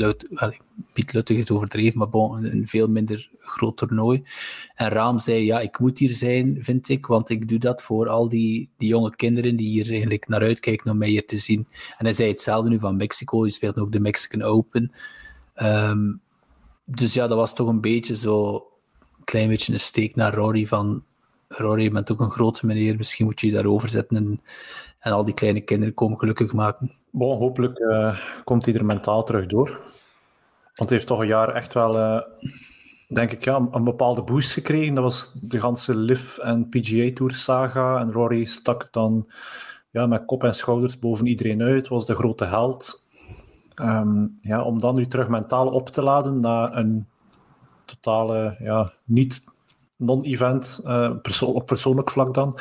Lutt, is overdreven, maar bon, een, veel minder groot toernooi. En Raam zei, ja, ik moet hier zijn, vind ik, want ik doe dat voor al die, die jonge kinderen die hier eigenlijk naar uitkijken om mij hier te zien. En hij zei hetzelfde nu van Mexico, je speelt ook de Mexican Open. Um, dus ja, dat was toch een beetje zo klein beetje een steek naar Rory van Rory, je bent ook een grote meneer, misschien moet je je daarover zetten en, en al die kleine kinderen komen gelukkig maken. Hopelijk uh, komt hij er mentaal terug door. Want hij heeft toch een jaar echt wel, uh, denk ik, ja, een bepaalde boost gekregen. Dat was de ganse LIV en PGA Tour saga. En Rory stak dan ja, met kop en schouders boven iedereen uit, was de grote held. Um, ja, om dan nu terug mentaal op te laden na een totale, ja, niet non-event, perso op persoonlijk vlak dan.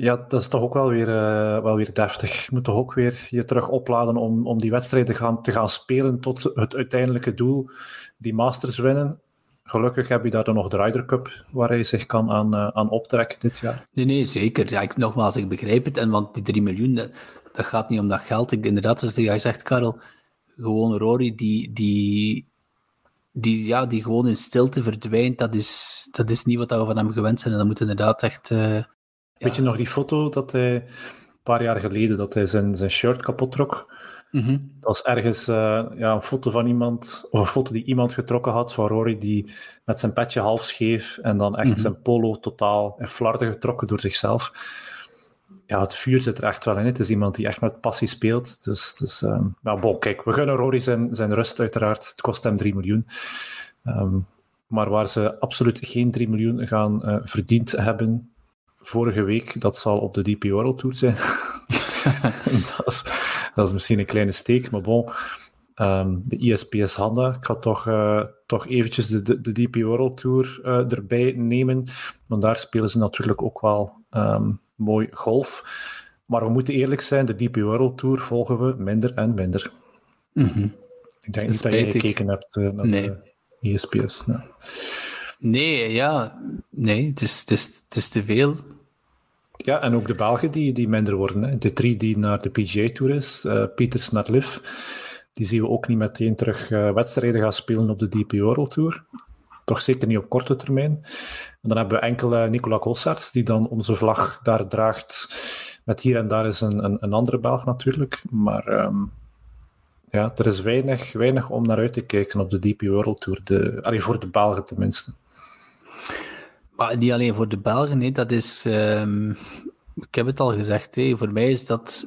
Ja, dat is toch ook wel weer, uh, wel weer deftig. Je moet toch ook weer je terug opladen om, om die wedstrijd te gaan, te gaan spelen tot het uiteindelijke doel, die Masters winnen. Gelukkig heb je daar dan nog de Ryder Cup, waar hij zich kan aan, uh, aan optrekken dit jaar. Nee, nee, zeker. Ja, ik, nogmaals, ik begrijp het. En want die 3 miljoen, dat, dat, gaat niet om dat geld. Ik, inderdaad, zoals jij zegt, Karel, gewoon Rory, die, die, die, ja, die gewoon in stilte verdwijnt, dat is, dat is niet wat we van hem gewend zijn. En dat moet inderdaad echt... Uh, Weet je nog die foto dat hij een paar jaar geleden dat hij zijn, zijn shirt kapot trok? Mm -hmm. Dat was ergens uh, ja, een foto van iemand, of een foto die iemand getrokken had van Rory, die met zijn petje half scheef en dan echt mm -hmm. zijn polo totaal in flarden getrokken door zichzelf. Ja, het vuur zit er echt wel in. Het is iemand die echt met passie speelt. Dus, dus nou, bon, kijk, we gunnen Rory zijn, zijn rust uiteraard. Het kost hem 3 miljoen. Um, maar waar ze absoluut geen 3 miljoen gaan uh, verdiend hebben vorige week, dat zal op de DP World Tour zijn. dat, is, dat, is, misschien een kleine steek, maar bon. Um, de ISPS Handa, ik ga toch, uh, toch eventjes de, de, DP World Tour uh, erbij nemen, want daar spelen ze natuurlijk ook wel mooi golf. Maar we moeten eerlijk zijn, de DP World Tour volgen we minder en minder. Mm -hmm. Ik denk niet dat je gekeken hebt uh, naar nee. de ISPS. Nee. nee, ja, nee, het is, het, is, het is te veel. Ja, en ook de Belgen die, die minder worden. Hè. De drie die naar de PGA Tour is, uh, Pieters naar LIV, die zien we ook niet meteen terug uh, wedstrijden gaan spelen op de DP World Tour. Toch zeker niet op korte termijn. Dan hebben we enkel uh, Nicola Kolsaerts, die dan onze vlag daar draagt. Met hier en daar is een, een, een andere Belg natuurlijk. Maar um, ja, er is weinig, weinig om naar uit te kijken op de DP World Tour. De, voor de Belgen tenminste. Maar niet alleen voor de Belgen, nee, dat is. Um, ik heb het al gezegd, hé, voor mij is dat.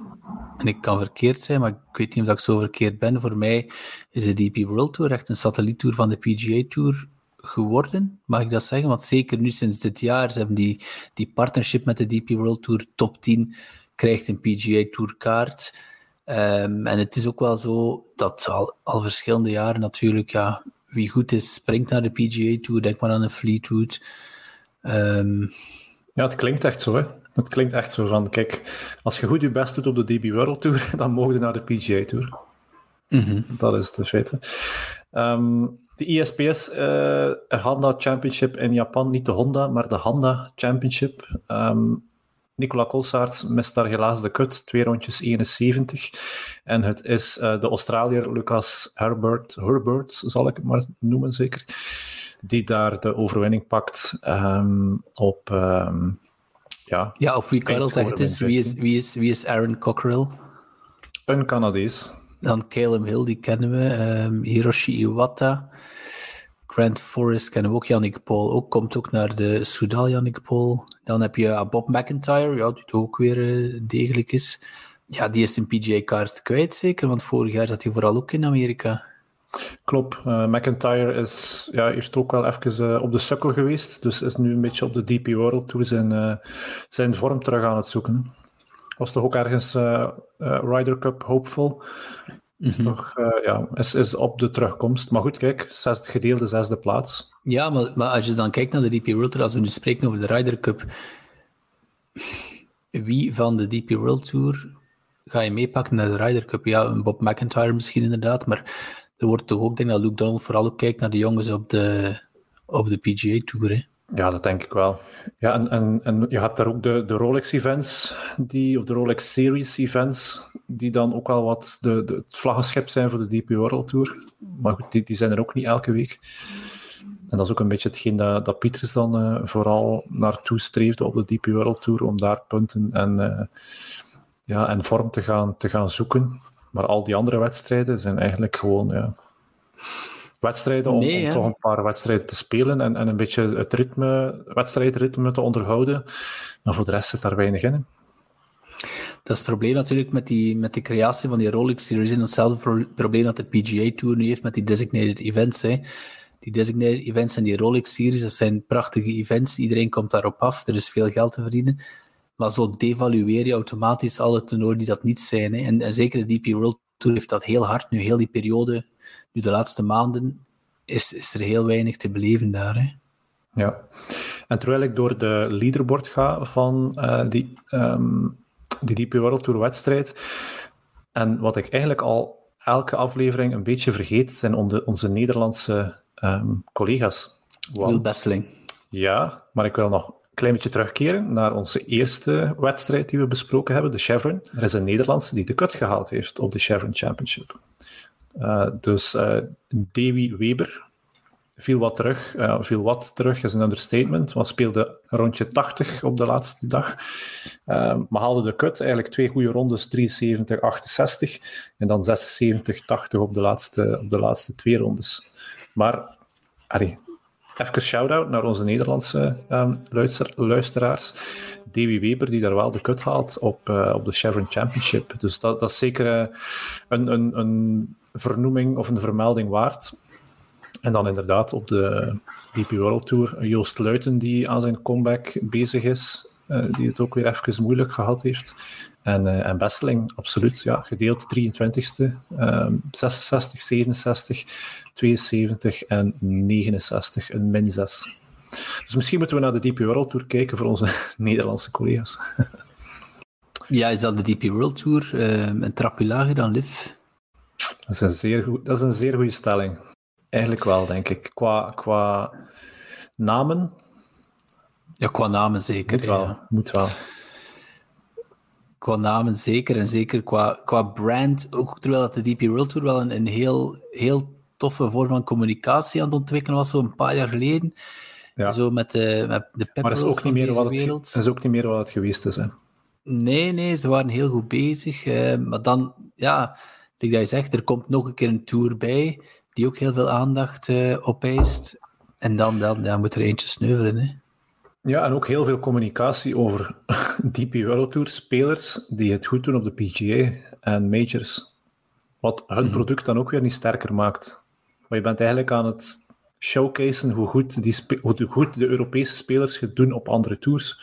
En ik kan verkeerd zijn, maar ik weet niet of ik zo verkeerd ben. Voor mij is de DP World Tour echt een satelliettour van de PGA Tour geworden, mag ik dat zeggen? Want zeker nu sinds dit jaar, ze hebben die, die partnership met de DP World Tour top 10, krijgt een PGA Tour kaart. Um, en het is ook wel zo dat al, al verschillende jaren natuurlijk, ja, wie goed is, springt naar de PGA Tour. Denk maar aan een Fleetwood. Um, ja, het klinkt echt zo, hè. Het klinkt echt zo van, kijk, als je goed je best doet op de DB World Tour, dan mogen je naar de PGA Tour. Mm -hmm. Dat is de feit. Um, de ISPS uh, Honda Championship in Japan, niet de Honda, maar de Honda Championship. Um, Nicola Kolsaerts mist daar helaas de cut, twee rondjes 71. En het is uh, de Australiër Lucas Herbert, Herbert, zal ik het maar noemen zeker, die daar de overwinning pakt um, op... Um, ja, ja, op wie Karel zegt het is. Wie is, wie, is, wie is Aaron Cockrell? Een Canadees. Dan Caleb Hill, die kennen we. Um, Hiroshi Iwata. Grant Forrest kennen we ook. Yannick Paul ook, komt ook naar de Soudal, Yannick Paul. Dan heb je Bob McIntyre, ja, die ook weer uh, degelijk is. Ja, die is een PGA-kaart kwijt, zeker, want vorig jaar zat hij vooral ook in Amerika. Klopt. Uh, McIntyre is, ja, heeft ook wel even uh, op de sukkel geweest, dus is nu een beetje op de DP World Tour zijn, zijn vorm terug aan het zoeken. Was toch ook ergens Ryder Cup hopeful? Is, mm -hmm. toch, ja, is, is op de terugkomst. Maar goed, kijk, zes, gedeelde zesde plaats. Ja, maar, maar als je dan kijkt naar de DP World Tour, als we nu spreken over de Ryder Cup, wie van de DP World Tour ga je meepakken naar de Ryder Cup? Ja, een Bob McIntyre misschien inderdaad, maar er wordt toch ook, denk dat Luke Donald vooral ook kijkt naar de jongens op de, op de PGA Tour. Hè? Ja, dat denk ik wel. Ja, en, en, en je hebt daar ook de, de Rolex-events, of de Rolex Series-events, die dan ook al wat de, de, het vlaggenschip zijn voor de DP World Tour. Maar goed, die, die zijn er ook niet elke week. En dat is ook een beetje hetgeen dat, dat Pieters dan uh, vooral naartoe streefde op de DP World Tour, om daar punten en, uh, ja, en vorm te gaan, te gaan zoeken. Maar al die andere wedstrijden zijn eigenlijk gewoon ja, wedstrijden om, Nee, om hè. toch een paar wedstrijden te spelen en, en een beetje het ritme, wedstrijdritme te onderhouden. Maar voor de rest zit daar weinig in. hè. Dat is het probleem natuurlijk met, die, met de creatie van die Rolex Series. En hetzelfde pro- probleem dat de PGA Tour nu heeft met die designated events. Hè. Die designated events en die Rolex Series, dat zijn prachtige events. Iedereen komt daarop af. Er is veel geld te verdienen. Maar zo devalueer je automatisch alle toernooien die dat niet zijn. Hè. En, en zeker de DP World Tour heeft dat heel hard nu, heel die periode, nu de laatste maanden, is, is er heel weinig te beleven daar. Hè. Ja. En terwijl ik door de leaderboard ga van eh, die, ehm, die DP World Tour wedstrijd, en wat ik eigenlijk al elke aflevering een beetje vergeet, zijn onze, onze Nederlandse ehm, collega's. Will Besseling. Ja, maar ik wil nog een klein beetje terugkeren naar onze eerste wedstrijd die we besproken hebben, de Chevron. Er is een Nederlandse die de cut gehaald heeft op de Chevron Championship. Eh, dus eh Davy Weber viel wat terug. eh, viel wat terug is een understatement, want speelde rondje 80 op de laatste dag. Eh, maar haalde de cut eigenlijk twee goede rondes, 73, 68 en dan 76, 80 op de laatste, op de laatste twee rondes. Maar, allee, Even shout-out naar onze Nederlandse ehm, luister- luisteraars. Davy Weber, die daar wel de cut haalt op, op de Chevron Championship. Dus dat, dat is zeker een, een, een vernoeming of een vermelding waard. En dan inderdaad op de DP World Tour Joost Luiten, die aan zijn comeback bezig is. eh, die het ook weer even moeilijk gehad heeft. En, eh, en Besseling, absoluut. Ja, gedeeld 23ste. ehm 66, 67, 72 en 69. Een min 6. Dus misschien moeten we naar de DP World Tour kijken voor onze Nederlandse collega's. Ja, is dat de DP World Tour? eh, een trapje lager dan Liv? Dat is een zeer, goed, dat is een zeer goede stelling. Eigenlijk wel, denk ik. Qua, qua namen, Ja, qua namen zeker. moet wel. ja. Moet wel. Qua namen zeker. En zeker qua, qua brand. Ook terwijl dat de DP World Tour wel een, een heel, heel toffe vorm van communicatie aan het ontwikkelen was, zo een paar jaar geleden. Ja. Zo met de, met de Maar dat is, ook niet van meer wat het, dat is ook niet meer wat het geweest is. Hè. Nee, nee, ze waren heel goed bezig. eh, maar dan, ja, dat je zegt, er komt nog een keer een tour bij, die ook heel veel aandacht eh opeist. En dan, dan ja, moet er eentje sneuvelen. Hè. Ja, en ook heel veel communicatie over DP World Tour spelers die het goed doen op de PGA en majors. Wat hun product dan ook weer niet sterker maakt. Maar je bent eigenlijk aan het showcasen hoe goed, die hoe goed de Europese spelers het doen op andere tours.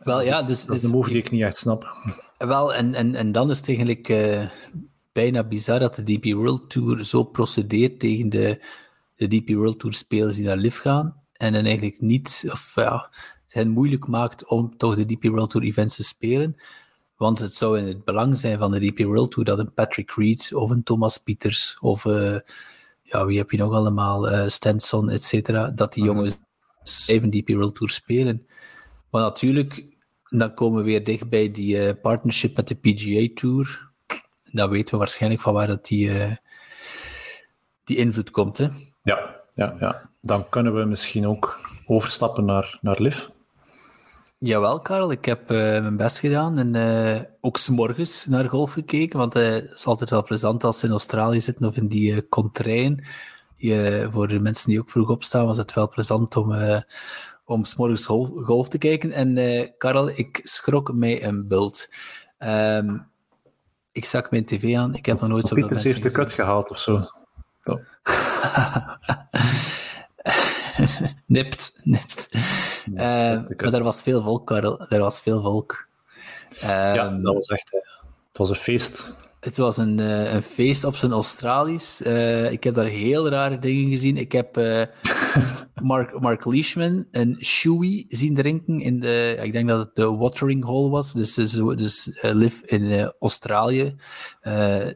Wel, ja, dat, dus, dat is dus- de move die ik niet echt snap. Wel, en, en, en dan is het eigenlijk eh, bijna bizar dat de DP World Tour zo procedeert tegen de, de DP World Tour spelers die naar LIV gaan. En dan eigenlijk niet, of ja, het hen moeilijk maakt om toch de DP World Tour events te spelen. Want het zou in het belang zijn van de DP World Tour dat een Patrick Reed of een Thomas Pieters of eh, ja, wie heb je nog allemaal, eh Stenson, et cetera, dat die jongens even DP World Tour spelen. Maar natuurlijk, dan komen we weer dicht bij die eh, partnership met de PGA Tour. Dan weten we waarschijnlijk van waar dat die, eh, die invloed komt. Hè? Ja, ja, ja. Dan kunnen we misschien ook overstappen naar, naar LIV. Jawel, Karel, ik heb eh, mijn best gedaan en eh, ook s'morgens naar golf gekeken, want eh, het is altijd wel plezant als ze in Australië zitten of in die uh, eh, voor de mensen die ook vroeg opstaan, was het wel plezant om, uh, om s'morgens golf, golf te kijken. En uh, Karel, ik schrok mij een bult. Um, ik zag mijn tv aan, ik heb nog nooit zoveel mensen heeft de cut gehaald of zo. Oh. nipt, nipt. Ja, uh, maar er was veel volk, Karel. Er was veel volk. Ja, dat was echt... Het was een feest. Het was een, uh, een feest op zijn Australisch. Uh, ik heb daar heel rare dingen gezien. Ik heb uh, Mark, Mark Leishman een shoey zien drinken in de... Ik denk dat het de watering hole was. Dus, dus, dus live in Australië.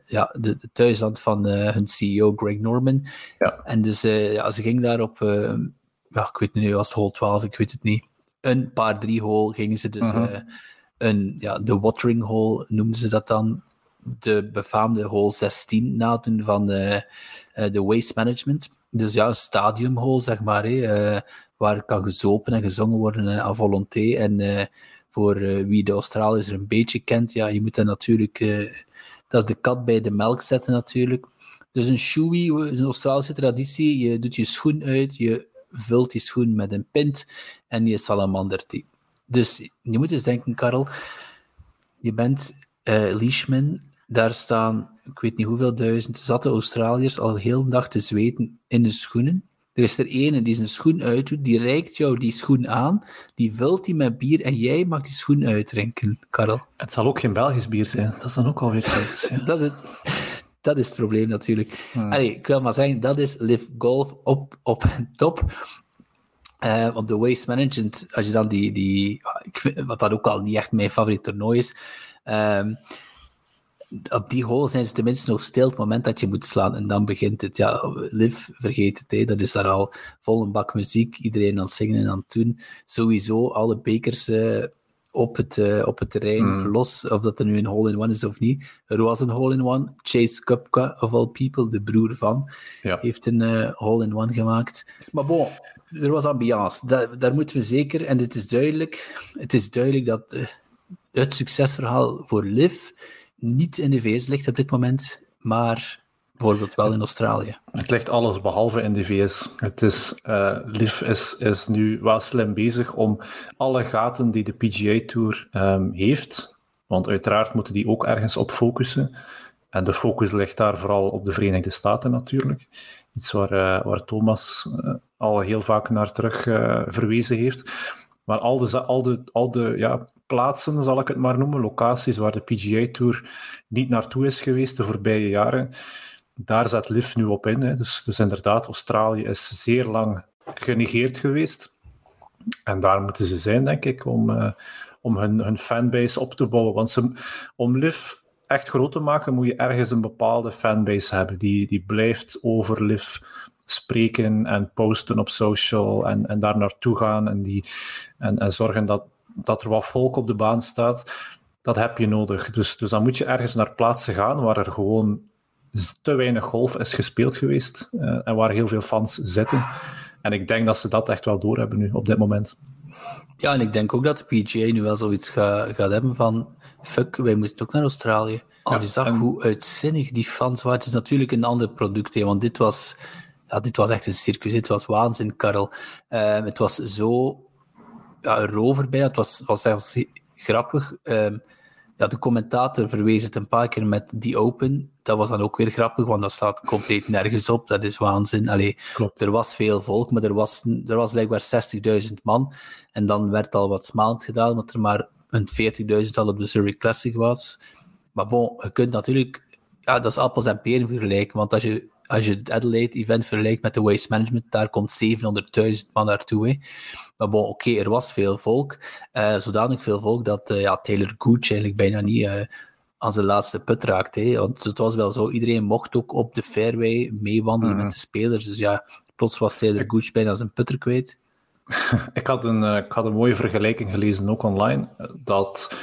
ja, de, de, thuisland van hun CEO Greg Norman. Ja. En dus ja, ze ging daar op... ja, ik weet niet, was het hole 12? Ik weet het niet. Een paar drie hole gingen ze dus... Mhm. een, ja, de watering hole noemden ze dat dan de befaamde hole 16 nadoen van de, uh, de waste management. Dus ja, een stadiumhole, zeg maar, uh, waar kan gezopen en gezongen worden à volonté. En voor wie de Australiërs een beetje kent, ja, je moet dan natuurlijk... dat is de kat bij de melk zetten natuurlijk. Dus een shoei is een Australische traditie. Je doet je schoen uit, je vult die schoen met een pint en je thee. Dus je moet eens denken, Karel, je bent Leishman, daar staan, ik weet niet hoeveel duizend, zatte Australiërs al heel dag te zweten in de schoenen. Er is er ene die zijn schoen uitdoet, die reikt jou die schoen aan, die vult die met bier en jij mag die schoen uitdrinken, Karel. Het zal ook geen Belgisch bier zijn, dat is dan ook alweer zoiets. Ja. dat, is, dat is het probleem natuurlijk. Hmm. ik wil maar zeggen, dat is Live Golf op, op top. Uh, op de waste management, als je dan die, die ik vind, wat dat ook al niet echt mijn favoriete toernooi is, um, op die hole zijn ze tenminste nog stil het moment dat je moet slaan. En dan begint het. Ja, Liv, vergeet het. Hè. Dat is daar al vol een bak muziek. Iedereen aan het zingen en aan het doen. Sowieso alle bekers uh, op, het, uh, op het terrein mm. los. Of dat er nu een hole-in-one is of niet. Er was een hole-in-one. Chase Kupka, of all people, de broer van, ja. heeft een uh, hole-in-one gemaakt. Maar bon, er was ambiance. Daar, daar moeten we zeker... En het is duidelijk, het is duidelijk dat het succesverhaal voor Liv niet in de VS ligt op dit moment, maar bijvoorbeeld wel in Australië. Het ligt alles behalve in de VS. Het is, uh, Liv is, is nu wel slim bezig om alle gaten die de PGA Tour um, heeft, want uiteraard moeten die ook ergens op focussen. En de focus ligt daar vooral op de Verenigde Staten natuurlijk. Iets waar, uh, waar Thomas uh, al heel vaak naar terug verwezen heeft. Maar al de, al de, al de ja, plaatsen, zal ik het maar noemen, locaties waar de PGA Tour niet naartoe is geweest de voorbije jaren, daar zet LIV nu op in. Hè. Dus, dus inderdaad, Australië is zeer lang genegeerd geweest. En daar moeten ze zijn, denk ik, om, uh, om hun, hun fanbase op te bouwen. Want ze, om LIV echt groot te maken, moet je ergens een bepaalde fanbase hebben die, die blijft over LIV spreken en posten op social en, en daar naartoe gaan en, die, en, en zorgen dat, dat er wat volk op de baan staat, dat heb je nodig. Dus, dus dan moet je ergens naar plaatsen gaan waar er gewoon te weinig golf is gespeeld geweest uh, en waar heel veel fans zitten. En ik denk dat ze dat echt wel doorhebben nu, op dit moment. Ja, en ik denk ook dat de PGA nu wel zoiets gaat, gaat hebben van fuck, wij moeten ook naar Australië. Als je zag hoe uitzinnig die fans waren, het is natuurlijk een ander product, hè, want dit was, ja, dit was echt een circus, dit was waanzin, Karel. Uh, het was zo ja, rover. Het was, was zelfs grappig. Um, ja, de commentator verwees het een paar keer met die Open. Dat was dan ook weer grappig, want dat staat compleet nergens op. Dat is waanzin. Allee, Klopt. Er was veel volk, maar er was, er was blijkbaar 60.000 man. En dan werd al wat smalend gedaan, omdat er maar een 40.000 al op de Zurich Classic was. Maar bon, je kunt natuurlijk... Ja, dat is appels en peren vergelijken. Want als je, als je het Adelaide-event vergelijkt met de Waste Management, daar komt 700.000 man naartoe. Hè. Maar bon, oké, er was veel volk. Uh, zodanig veel volk dat uh, ja, Taylor Gooch eigenlijk bijna niet uh, aan zijn laatste put raakte. Want het was wel zo, iedereen mocht ook op de fairway meewandelen met mhm. de spelers. Dus ja, plots was Taylor Gooch bijna zijn putter kwijt. ik, had een, ik had een mooie vergelijking gelezen, ook online, dat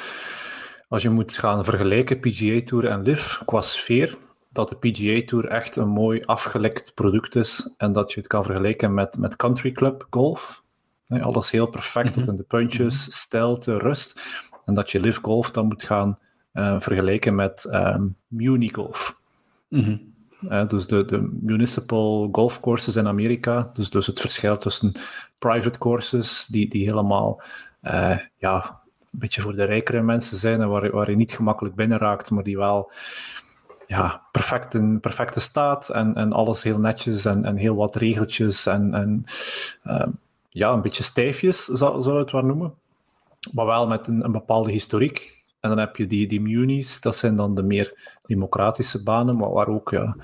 als je moet gaan vergelijken PGA Tour en LIV qua sfeer, dat de PGA Tour echt een mooi afgelekt product is en dat je het kan vergelijken met, met country club golf. Alles heel perfect tot mhm. in de puntjes, mm stijlte, rust. En dat je live golf dan moet gaan uh, vergelijken met um, muni golf. Mhm. dus de, de municipal golf courses in Amerika. Dus, dus het verschil tussen private courses, die, die helemaal uh, ja, een beetje voor de rijkere mensen zijn en waar, waar je niet gemakkelijk binnen raakt, maar die wel ja, perfect in perfecte staat en, en alles heel netjes en, en heel wat regeltjes en, en uh, ja, een beetje stijfjes, zou, zou het wel noemen. Maar wel met een, een, bepaalde historiek. En dan heb je die, die munis, dat zijn dan de meer democratische banen, maar waar ook, ja,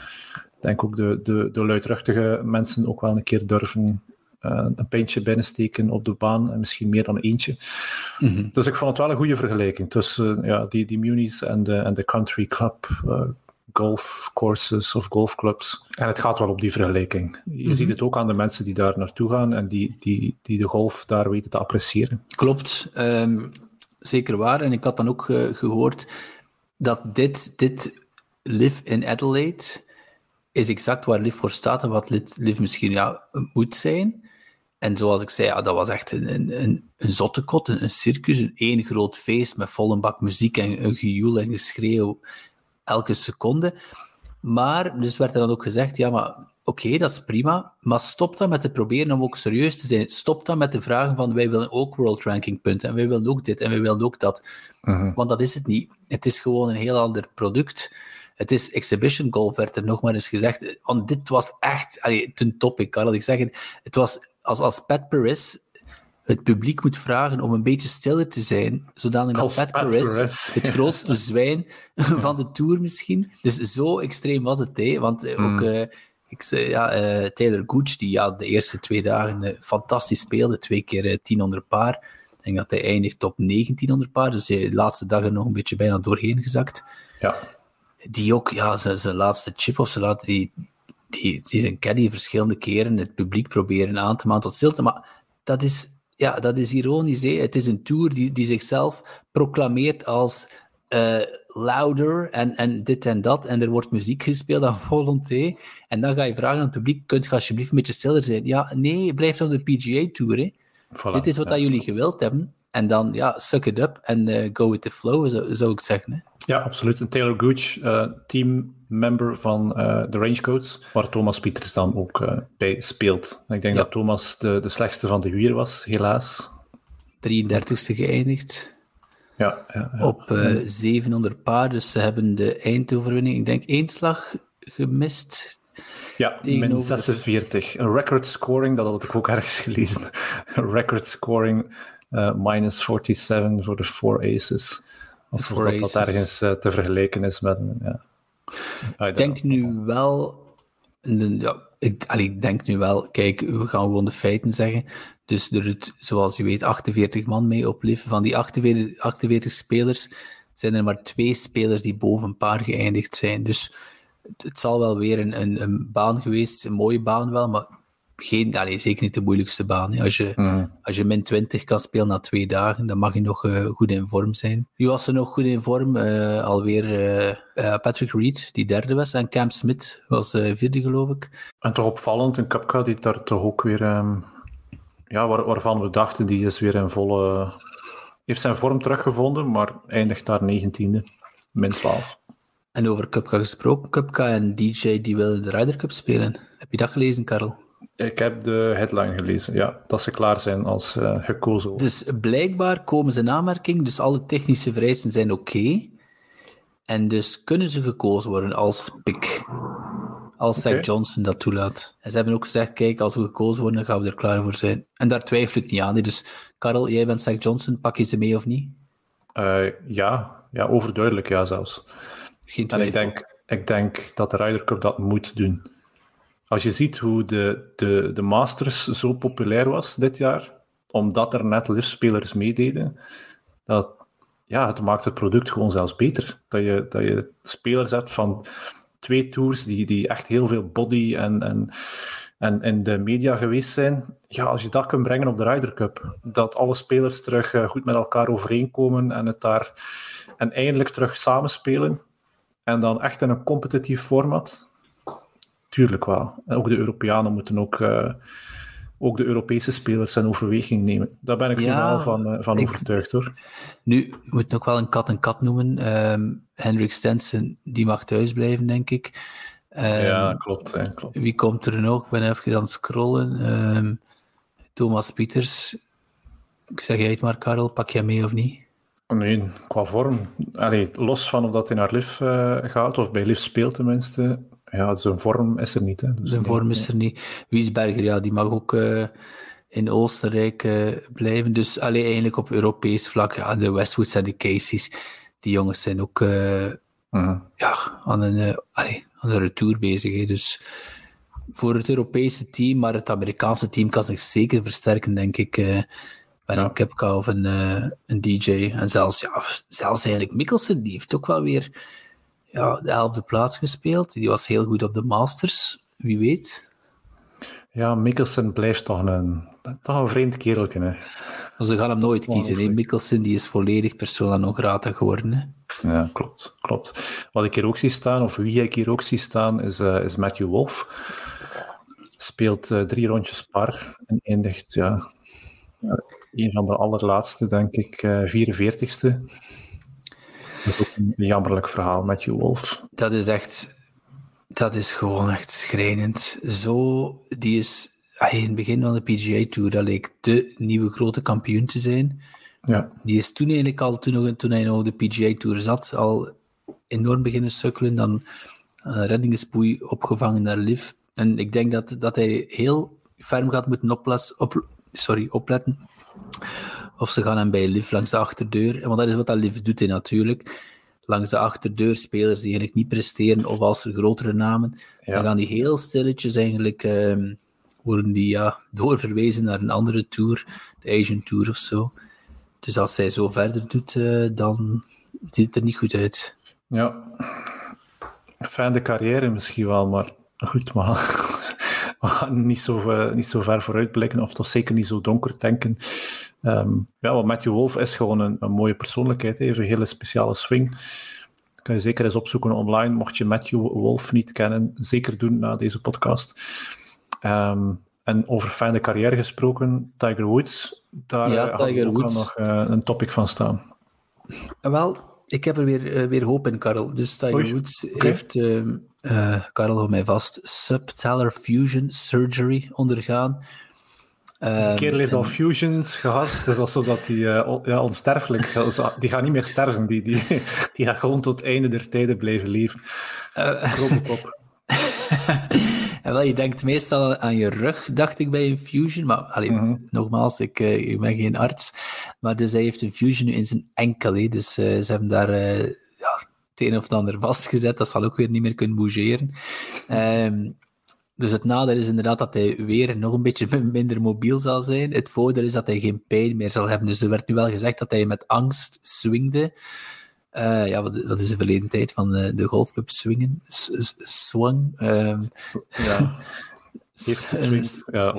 denk ook de, de, de luidruchtige mensen ook wel een keer durven een pintje binnensteken op de baan, en misschien meer dan eentje. Mhm. Dus ik vond het wel een goede vergelijking tussen ja, die, die munis en de, en de country club uh, golfcourses of golfclubs. En het gaat wel op die vergelijking. Je mhm. ziet het ook aan de mensen die daar naartoe gaan en die, die, die de golf daar weten te appreciëren. Klopt, um, zeker waar. En ik had dan ook uh, gehoord dat dit, dit Live in Adelaide is exact waar Live voor staat en wat Live misschien ja, moet zijn. En zoals ik zei, ja, dat was echt een, een, een zottekot, een, een circus, een één groot feest met volle bak muziek en een gejoel en geschreeuw elke seconde. Maar, dus werd er dan ook gezegd, ja, maar oké, dat is prima, maar stop dan met te proberen om ook serieus te zijn. Stop dan met de vragen van, wij willen ook world ranking punten, en wij willen ook dit, en wij willen ook dat. Mhm. Want dat is het niet. Het is gewoon een heel ander product. Het is exhibition golf, werd er nog maar eens gezegd. Want dit was echt, allee, ten topic, kan ik zeggen. Het was, als, als Pat Paris het publiek moet vragen om een beetje stiller te zijn, zodanig dat Als Pat Pat Paris, het grootste zwijn van de Tour misschien. Dus zo extreem was het, hè. Want eh, ook... eh, ik zei, ja, eh, Taylor Gooch, die ja, de eerste twee dagen fantastisch speelde, twee keer 10 onder paar. Ik denk dat hij eindigt op 19 onder paar, dus hij de laatste dagen nog een beetje bijna doorheen gezakt. Ja. Die ook, ja, zijn, zijn laatste chip of zijn laatste, die, die, die zijn caddy verschillende keren het publiek proberen aan te manen tot stilte. Maar dat is, ja, dat is ironisch. Hè? Het is een tour die, die zichzelf proclameert als eh, louder en, en dit en dat. En er wordt muziek gespeeld aan volonté. En dan ga je vragen aan het publiek: kunt je alsjeblieft een beetje stiller zijn? Ja, nee, blijf op de PGA Tour. Hè? Voilà. Dit is wat Ja, dat jullie gewild hebben. En dan, ja, suck it up en eh, go with the flow, zou, zou ik zeggen. Hè? Ja, absoluut. En Taylor Gooch, eh, teammember van eh, de Rangecoats, waar Thomas Pieters dan ook eh, bij speelt. En ik denk Ja. dat Thomas de, de slechtste van de vier was, helaas. 33ste geëindigd. Ja, ja, ja. op eh 700 paar. Dus ze hebben de eindoverwinning, ik denk, één slag gemist. ja min de- 46. Een record scoring, dat had ik ook ergens gelezen. Een record scoring minus 47 voor de four aces. Four dat, dat ergens eh, te vergelijken is met een... Ja. Ah, Ik denk nu wel... Ja, ik, allee, ik denk nu wel... Kijk, we gaan gewoon de feiten zeggen. Dus er doet, zoals je weet, 48 man mee op Liv. Van die 48, 48 spelers zijn er maar twee spelers die boven een paar geëindigd zijn. Dus het, het zal wel weer een, een, een baan geweest, een mooie baan wel, maar geen, allee, zeker niet de moeilijkste baan. hè. Als je, Mhm. als je min 20 kan spelen na twee dagen, dan mag je nog eh, goed in vorm zijn. Nu was er nog goed in vorm, eh, alweer eh, Patrick Reed, die derde was, en Cam Smith was vierde, geloof ik. En toch opvallend, een Kapka die daar toch ook weer... ehm, ja, waar, waarvan we dachten, die is weer in volle... Heeft zijn vorm teruggevonden, maar eindigt daar 19e. Min 12. En over Cupca gesproken, Cupca en DJ die willen de Ryder Cup spelen. Heb je dat gelezen, Karel? Ik heb de headline gelezen, ja. Dat ze klaar zijn als eh, gekozen. Dus blijkbaar komen ze in aanmerking, dus alle technische vereisten zijn oké. En dus kunnen ze gekozen worden als pick. Als Zach Oké. Johnson dat toelaat. En ze hebben ook gezegd, kijk, als we gekozen worden, dan gaan we er klaar voor zijn. En daar twijfel ik niet aan. Dus Karel, jij bent Zach Johnson, pak je ze mee of niet? Eh, ja, ja, overduidelijk ja zelfs. Geen En ik twijfel. denk, ik denk dat de Ryder Cup dat moet doen. Als je ziet hoe de, de, de Masters zo populair was dit jaar, omdat er net liftspelers meededen, dat, ja, het maakt het product gewoon zelfs beter. Dat je, dat je spelers hebt van twee tours die, die echt heel veel body en, en, en in de media geweest zijn. Ja, als je dat kunt brengen op de Ryder Cup, dat alle spelers terug eh, goed met elkaar overeenkomen en het daar en eindelijk terug samenspelen, en dan echt in een competitief format? Tuurlijk wel. En ook de Europeanen moeten ook, eh, ook de Europese spelers in overweging nemen. Daar ben ik Ja, van, eh, van ik- overtuigd hoor. Nu, we moeten ook wel een kat en kat noemen. Ehm Hendrik Stenson, die mag thuis blijven, denk ik. Ehm, ja, klopt. hè, klopt. Wie komt er nog? Ik ben even aan het scrollen. Ehm, Thomas Pieters. Ik zeg jij het maar, Karel. Pak jij mee of niet? Nee, qua vorm. Allee, los van of dat hij naar LIV eh, gaat, of bij LIV speelt tenminste. Ja, zijn vorm is er niet. Hè. Dus Zijn nee, vorm is er niet. Wiesberger, ja, die mag ook eh, in Oostenrijk eh, blijven. Dus alleen eigenlijk op Europees vlak, ja, de Westwoods en de Caseys, die jongens zijn ook eh, Mhm. ja, aan, een, allee, aan een retour bezig. Hè. Dus voor het Europese team, maar het Amerikaanse team kan zich zeker versterken, denk ik. bij Ja. een Kepka of een, een DJ. En zelfs, ja, zelfs eigenlijk Mikkelsen, die heeft ook wel weer ja, de elfde plaats gespeeld. Die was heel goed op de Masters, wie weet. Ja, Mikkelsen blijft toch een, toch een vreemd kereltje. Hè. Dus ze gaan hem nooit kiezen. Hè. Mikkelsen die is volledig persona non grata geworden. Hè. Ja, klopt, klopt. Wat ik hier ook zie staan, of wie ik hier ook zie staan, is, eh, is Matthew Wolf. Speelt eh, drie rondjes par en eindigt, ja, een van de allerlaatste, denk ik, eh 44ste. Dat is ook een jammerlijk verhaal, Matthew Wolf. Dat is echt dat is gewoon echt schrijnend. Zo, die is in het begin van de PGA Tour, dat leek de nieuwe grote kampioen te zijn. Ja. Die is toen eigenlijk al, toen, toen hij nog de PGA Tour zat, al enorm beginnen sukkelen. Dan een reddingsboei opgevangen naar Liv. En ik denk dat, dat hij heel ferm gaat moeten oples, op, sorry, opletten. Of ze gaan hem bij Liv langs de achterdeur. Want dat is wat dat Liv doet hij natuurlijk. Langs de achterdeur spelers die eigenlijk niet presteren, of als er grotere namen, dan gaan die heel stilletjes eigenlijk, ehm, worden die ja, doorverwezen naar een andere tour, de Asian Tour of zo. Dus als hij zo verder doet, uh, dan ziet het er niet goed uit. Ja, fijne carrière misschien wel, maar goed, maar we gaan niet zo, uh, niet zo ver vooruit blikken, of toch zeker niet zo donker denken. Um, ja, want Matthew Wolf is gewoon een, een mooie persoonlijkheid, heeft een hele speciale swing. Kan je zeker eens opzoeken online, mocht je Matthew Wolf niet kennen, zeker doen na deze podcast. Um, en over fijne carrière gesproken, Tiger Woods, daar ja, gaat ook Woods. nog uh, een topic van staan. Wel, ik heb er weer, uh, weer hoop in, Karel. Dus Tiger. Woods okay. heeft, uh, Karel, hou mij vast, subtalar fusion surgery ondergaan. De kerel heeft en... al fusions gehad. Het is alsof dat die uh, ja, onsterfelijk Die gaat niet meer sterven. Die, die, die gaat gewoon tot het einde der tijden blijven leven. Uh, Robocop. En wel, je denkt meestal aan je rug, dacht ik bij een fusion. Maar allee, mm -hmm. nogmaals, ik, uh, ik, ben geen arts. Maar dus hij heeft een fusion in zijn enkel. Hè. Dus uh, ze hebben daar uh, ja, het een of het ander vastgezet. Dat zal ook weer niet meer kunnen bougeren. Um, dus het nadeel is inderdaad dat hij weer nog een beetje minder mobiel zal zijn. Het voordeel is dat hij geen pijn meer zal hebben. Dus er werd nu wel gezegd dat hij met angst swingde. Uh, ja, wat, wat, is de verleden tijd van de, de golfclub swingen? S swang? Um, ja. ja,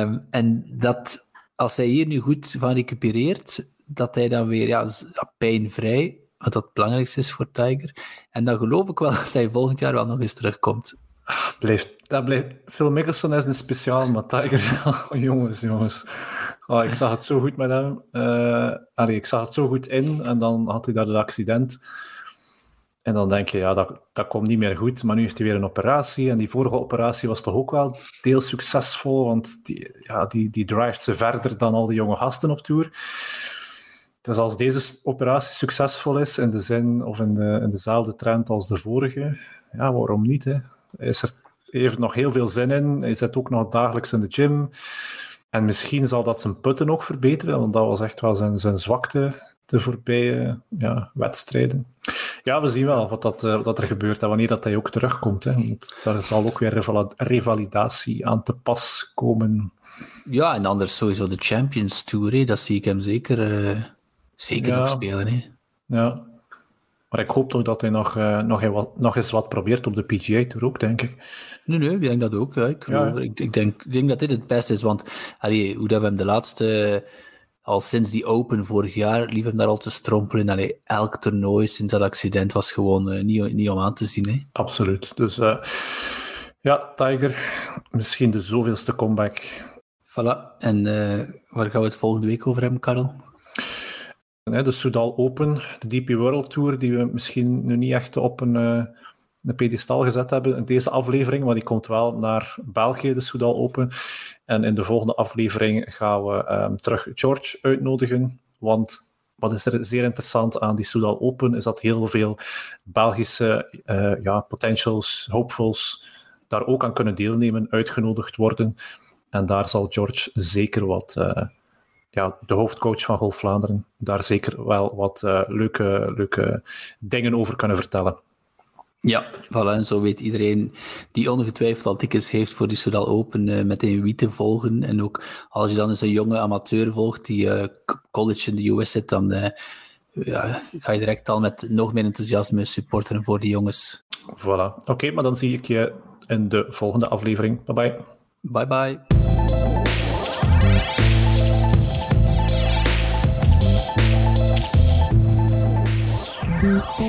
um, en dat als hij hier nu goed van recupereert, dat hij dan weer ja, pijnvrij, wat dat het belangrijkste is voor Tiger. En dan geloof ik wel dat hij volgend jaar wel nog eens terugkomt. Blijft, dat blijft, Phil Mickelson is een speciaal, maar Tiger, jongens, jongens. Oh, ik zag het zo goed met hem. Allee, ik zag het zo goed in en dan had hij daar het accident. En dan denk je, ja, dat, dat komt niet meer goed. Maar nu heeft hij weer een operatie. En die vorige operatie was toch ook wel deels succesvol, want die, ja, die, die drijft ze verder dan al die jonge gasten op tour. Dus als deze operatie succesvol is, in de zin of in, de, in dezelfde trend als de vorige, ja, waarom niet? Hè? Is er, heeft nog heel veel zin in. Hij zit ook nog dagelijks in de gym. En misschien zal dat zijn putten ook verbeteren, want dat was echt wel zijn, zijn zwakte de voorbije ja, wedstrijden. Ja, we zien wel wat, dat, uh, wat er gebeurt en wanneer dat hij ook terugkomt. Hè. Want daar zal ook weer revalidatie aan te pas komen. Ja, en anders sowieso de Champions Tour, hè. dat zie ik hem zeker, uh, zeker ja. nog spelen. Hè. Ja, maar ik hoop toch dat hij nog, uh, nog, nog eens wat probeert op de PGA Tour ook, denk ik. Nee, nee, ik denk dat ook. Ja. Ik, geloof, ja. ik, ik, denk, ik denk dat dit het beste is, want allee, hoe dat we hem de laatste, al sinds die Open vorig jaar, liep hem daar al te strompelen. Allee, elk toernooi sinds dat accident was gewoon uh, niet, niet om aan te zien. Hè. Absoluut. Dus uh, ja, Tiger, misschien de zoveelste comeback. Voilà. En waar gaan we het volgende week over hebben, Karel? De Soudal Open, de DP World Tour, die we misschien nu niet echt op een, uh, een pedestal gezet hebben in deze aflevering, maar die komt wel naar België, de Soudal Open. En in de volgende aflevering gaan we um, terug George uitnodigen, want wat is er zeer interessant aan die Soudal Open, is dat heel veel Belgische uh, ja, potentials, hopefuls, daar ook aan kunnen deelnemen, uitgenodigd worden. En daar zal George zeker wat... Uh, ja, de hoofdcoach van Golf Vlaanderen daar zeker wel wat uh, leuke, leuke dingen over kunnen vertellen. Ja, voilà, en zo weet iedereen die ongetwijfeld al tickets heeft voor die Soudal Open uh, meteen wie te volgen. En ook als je dan eens een jonge amateur volgt die uh, college in de US zit, dan ja, ga je direct al met nog meer enthousiasme supporteren voor die jongens. Voilà. Oké, okay, maar dan zie ik je in de volgende aflevering. Bye bye. Bye bye. Mm-hmm.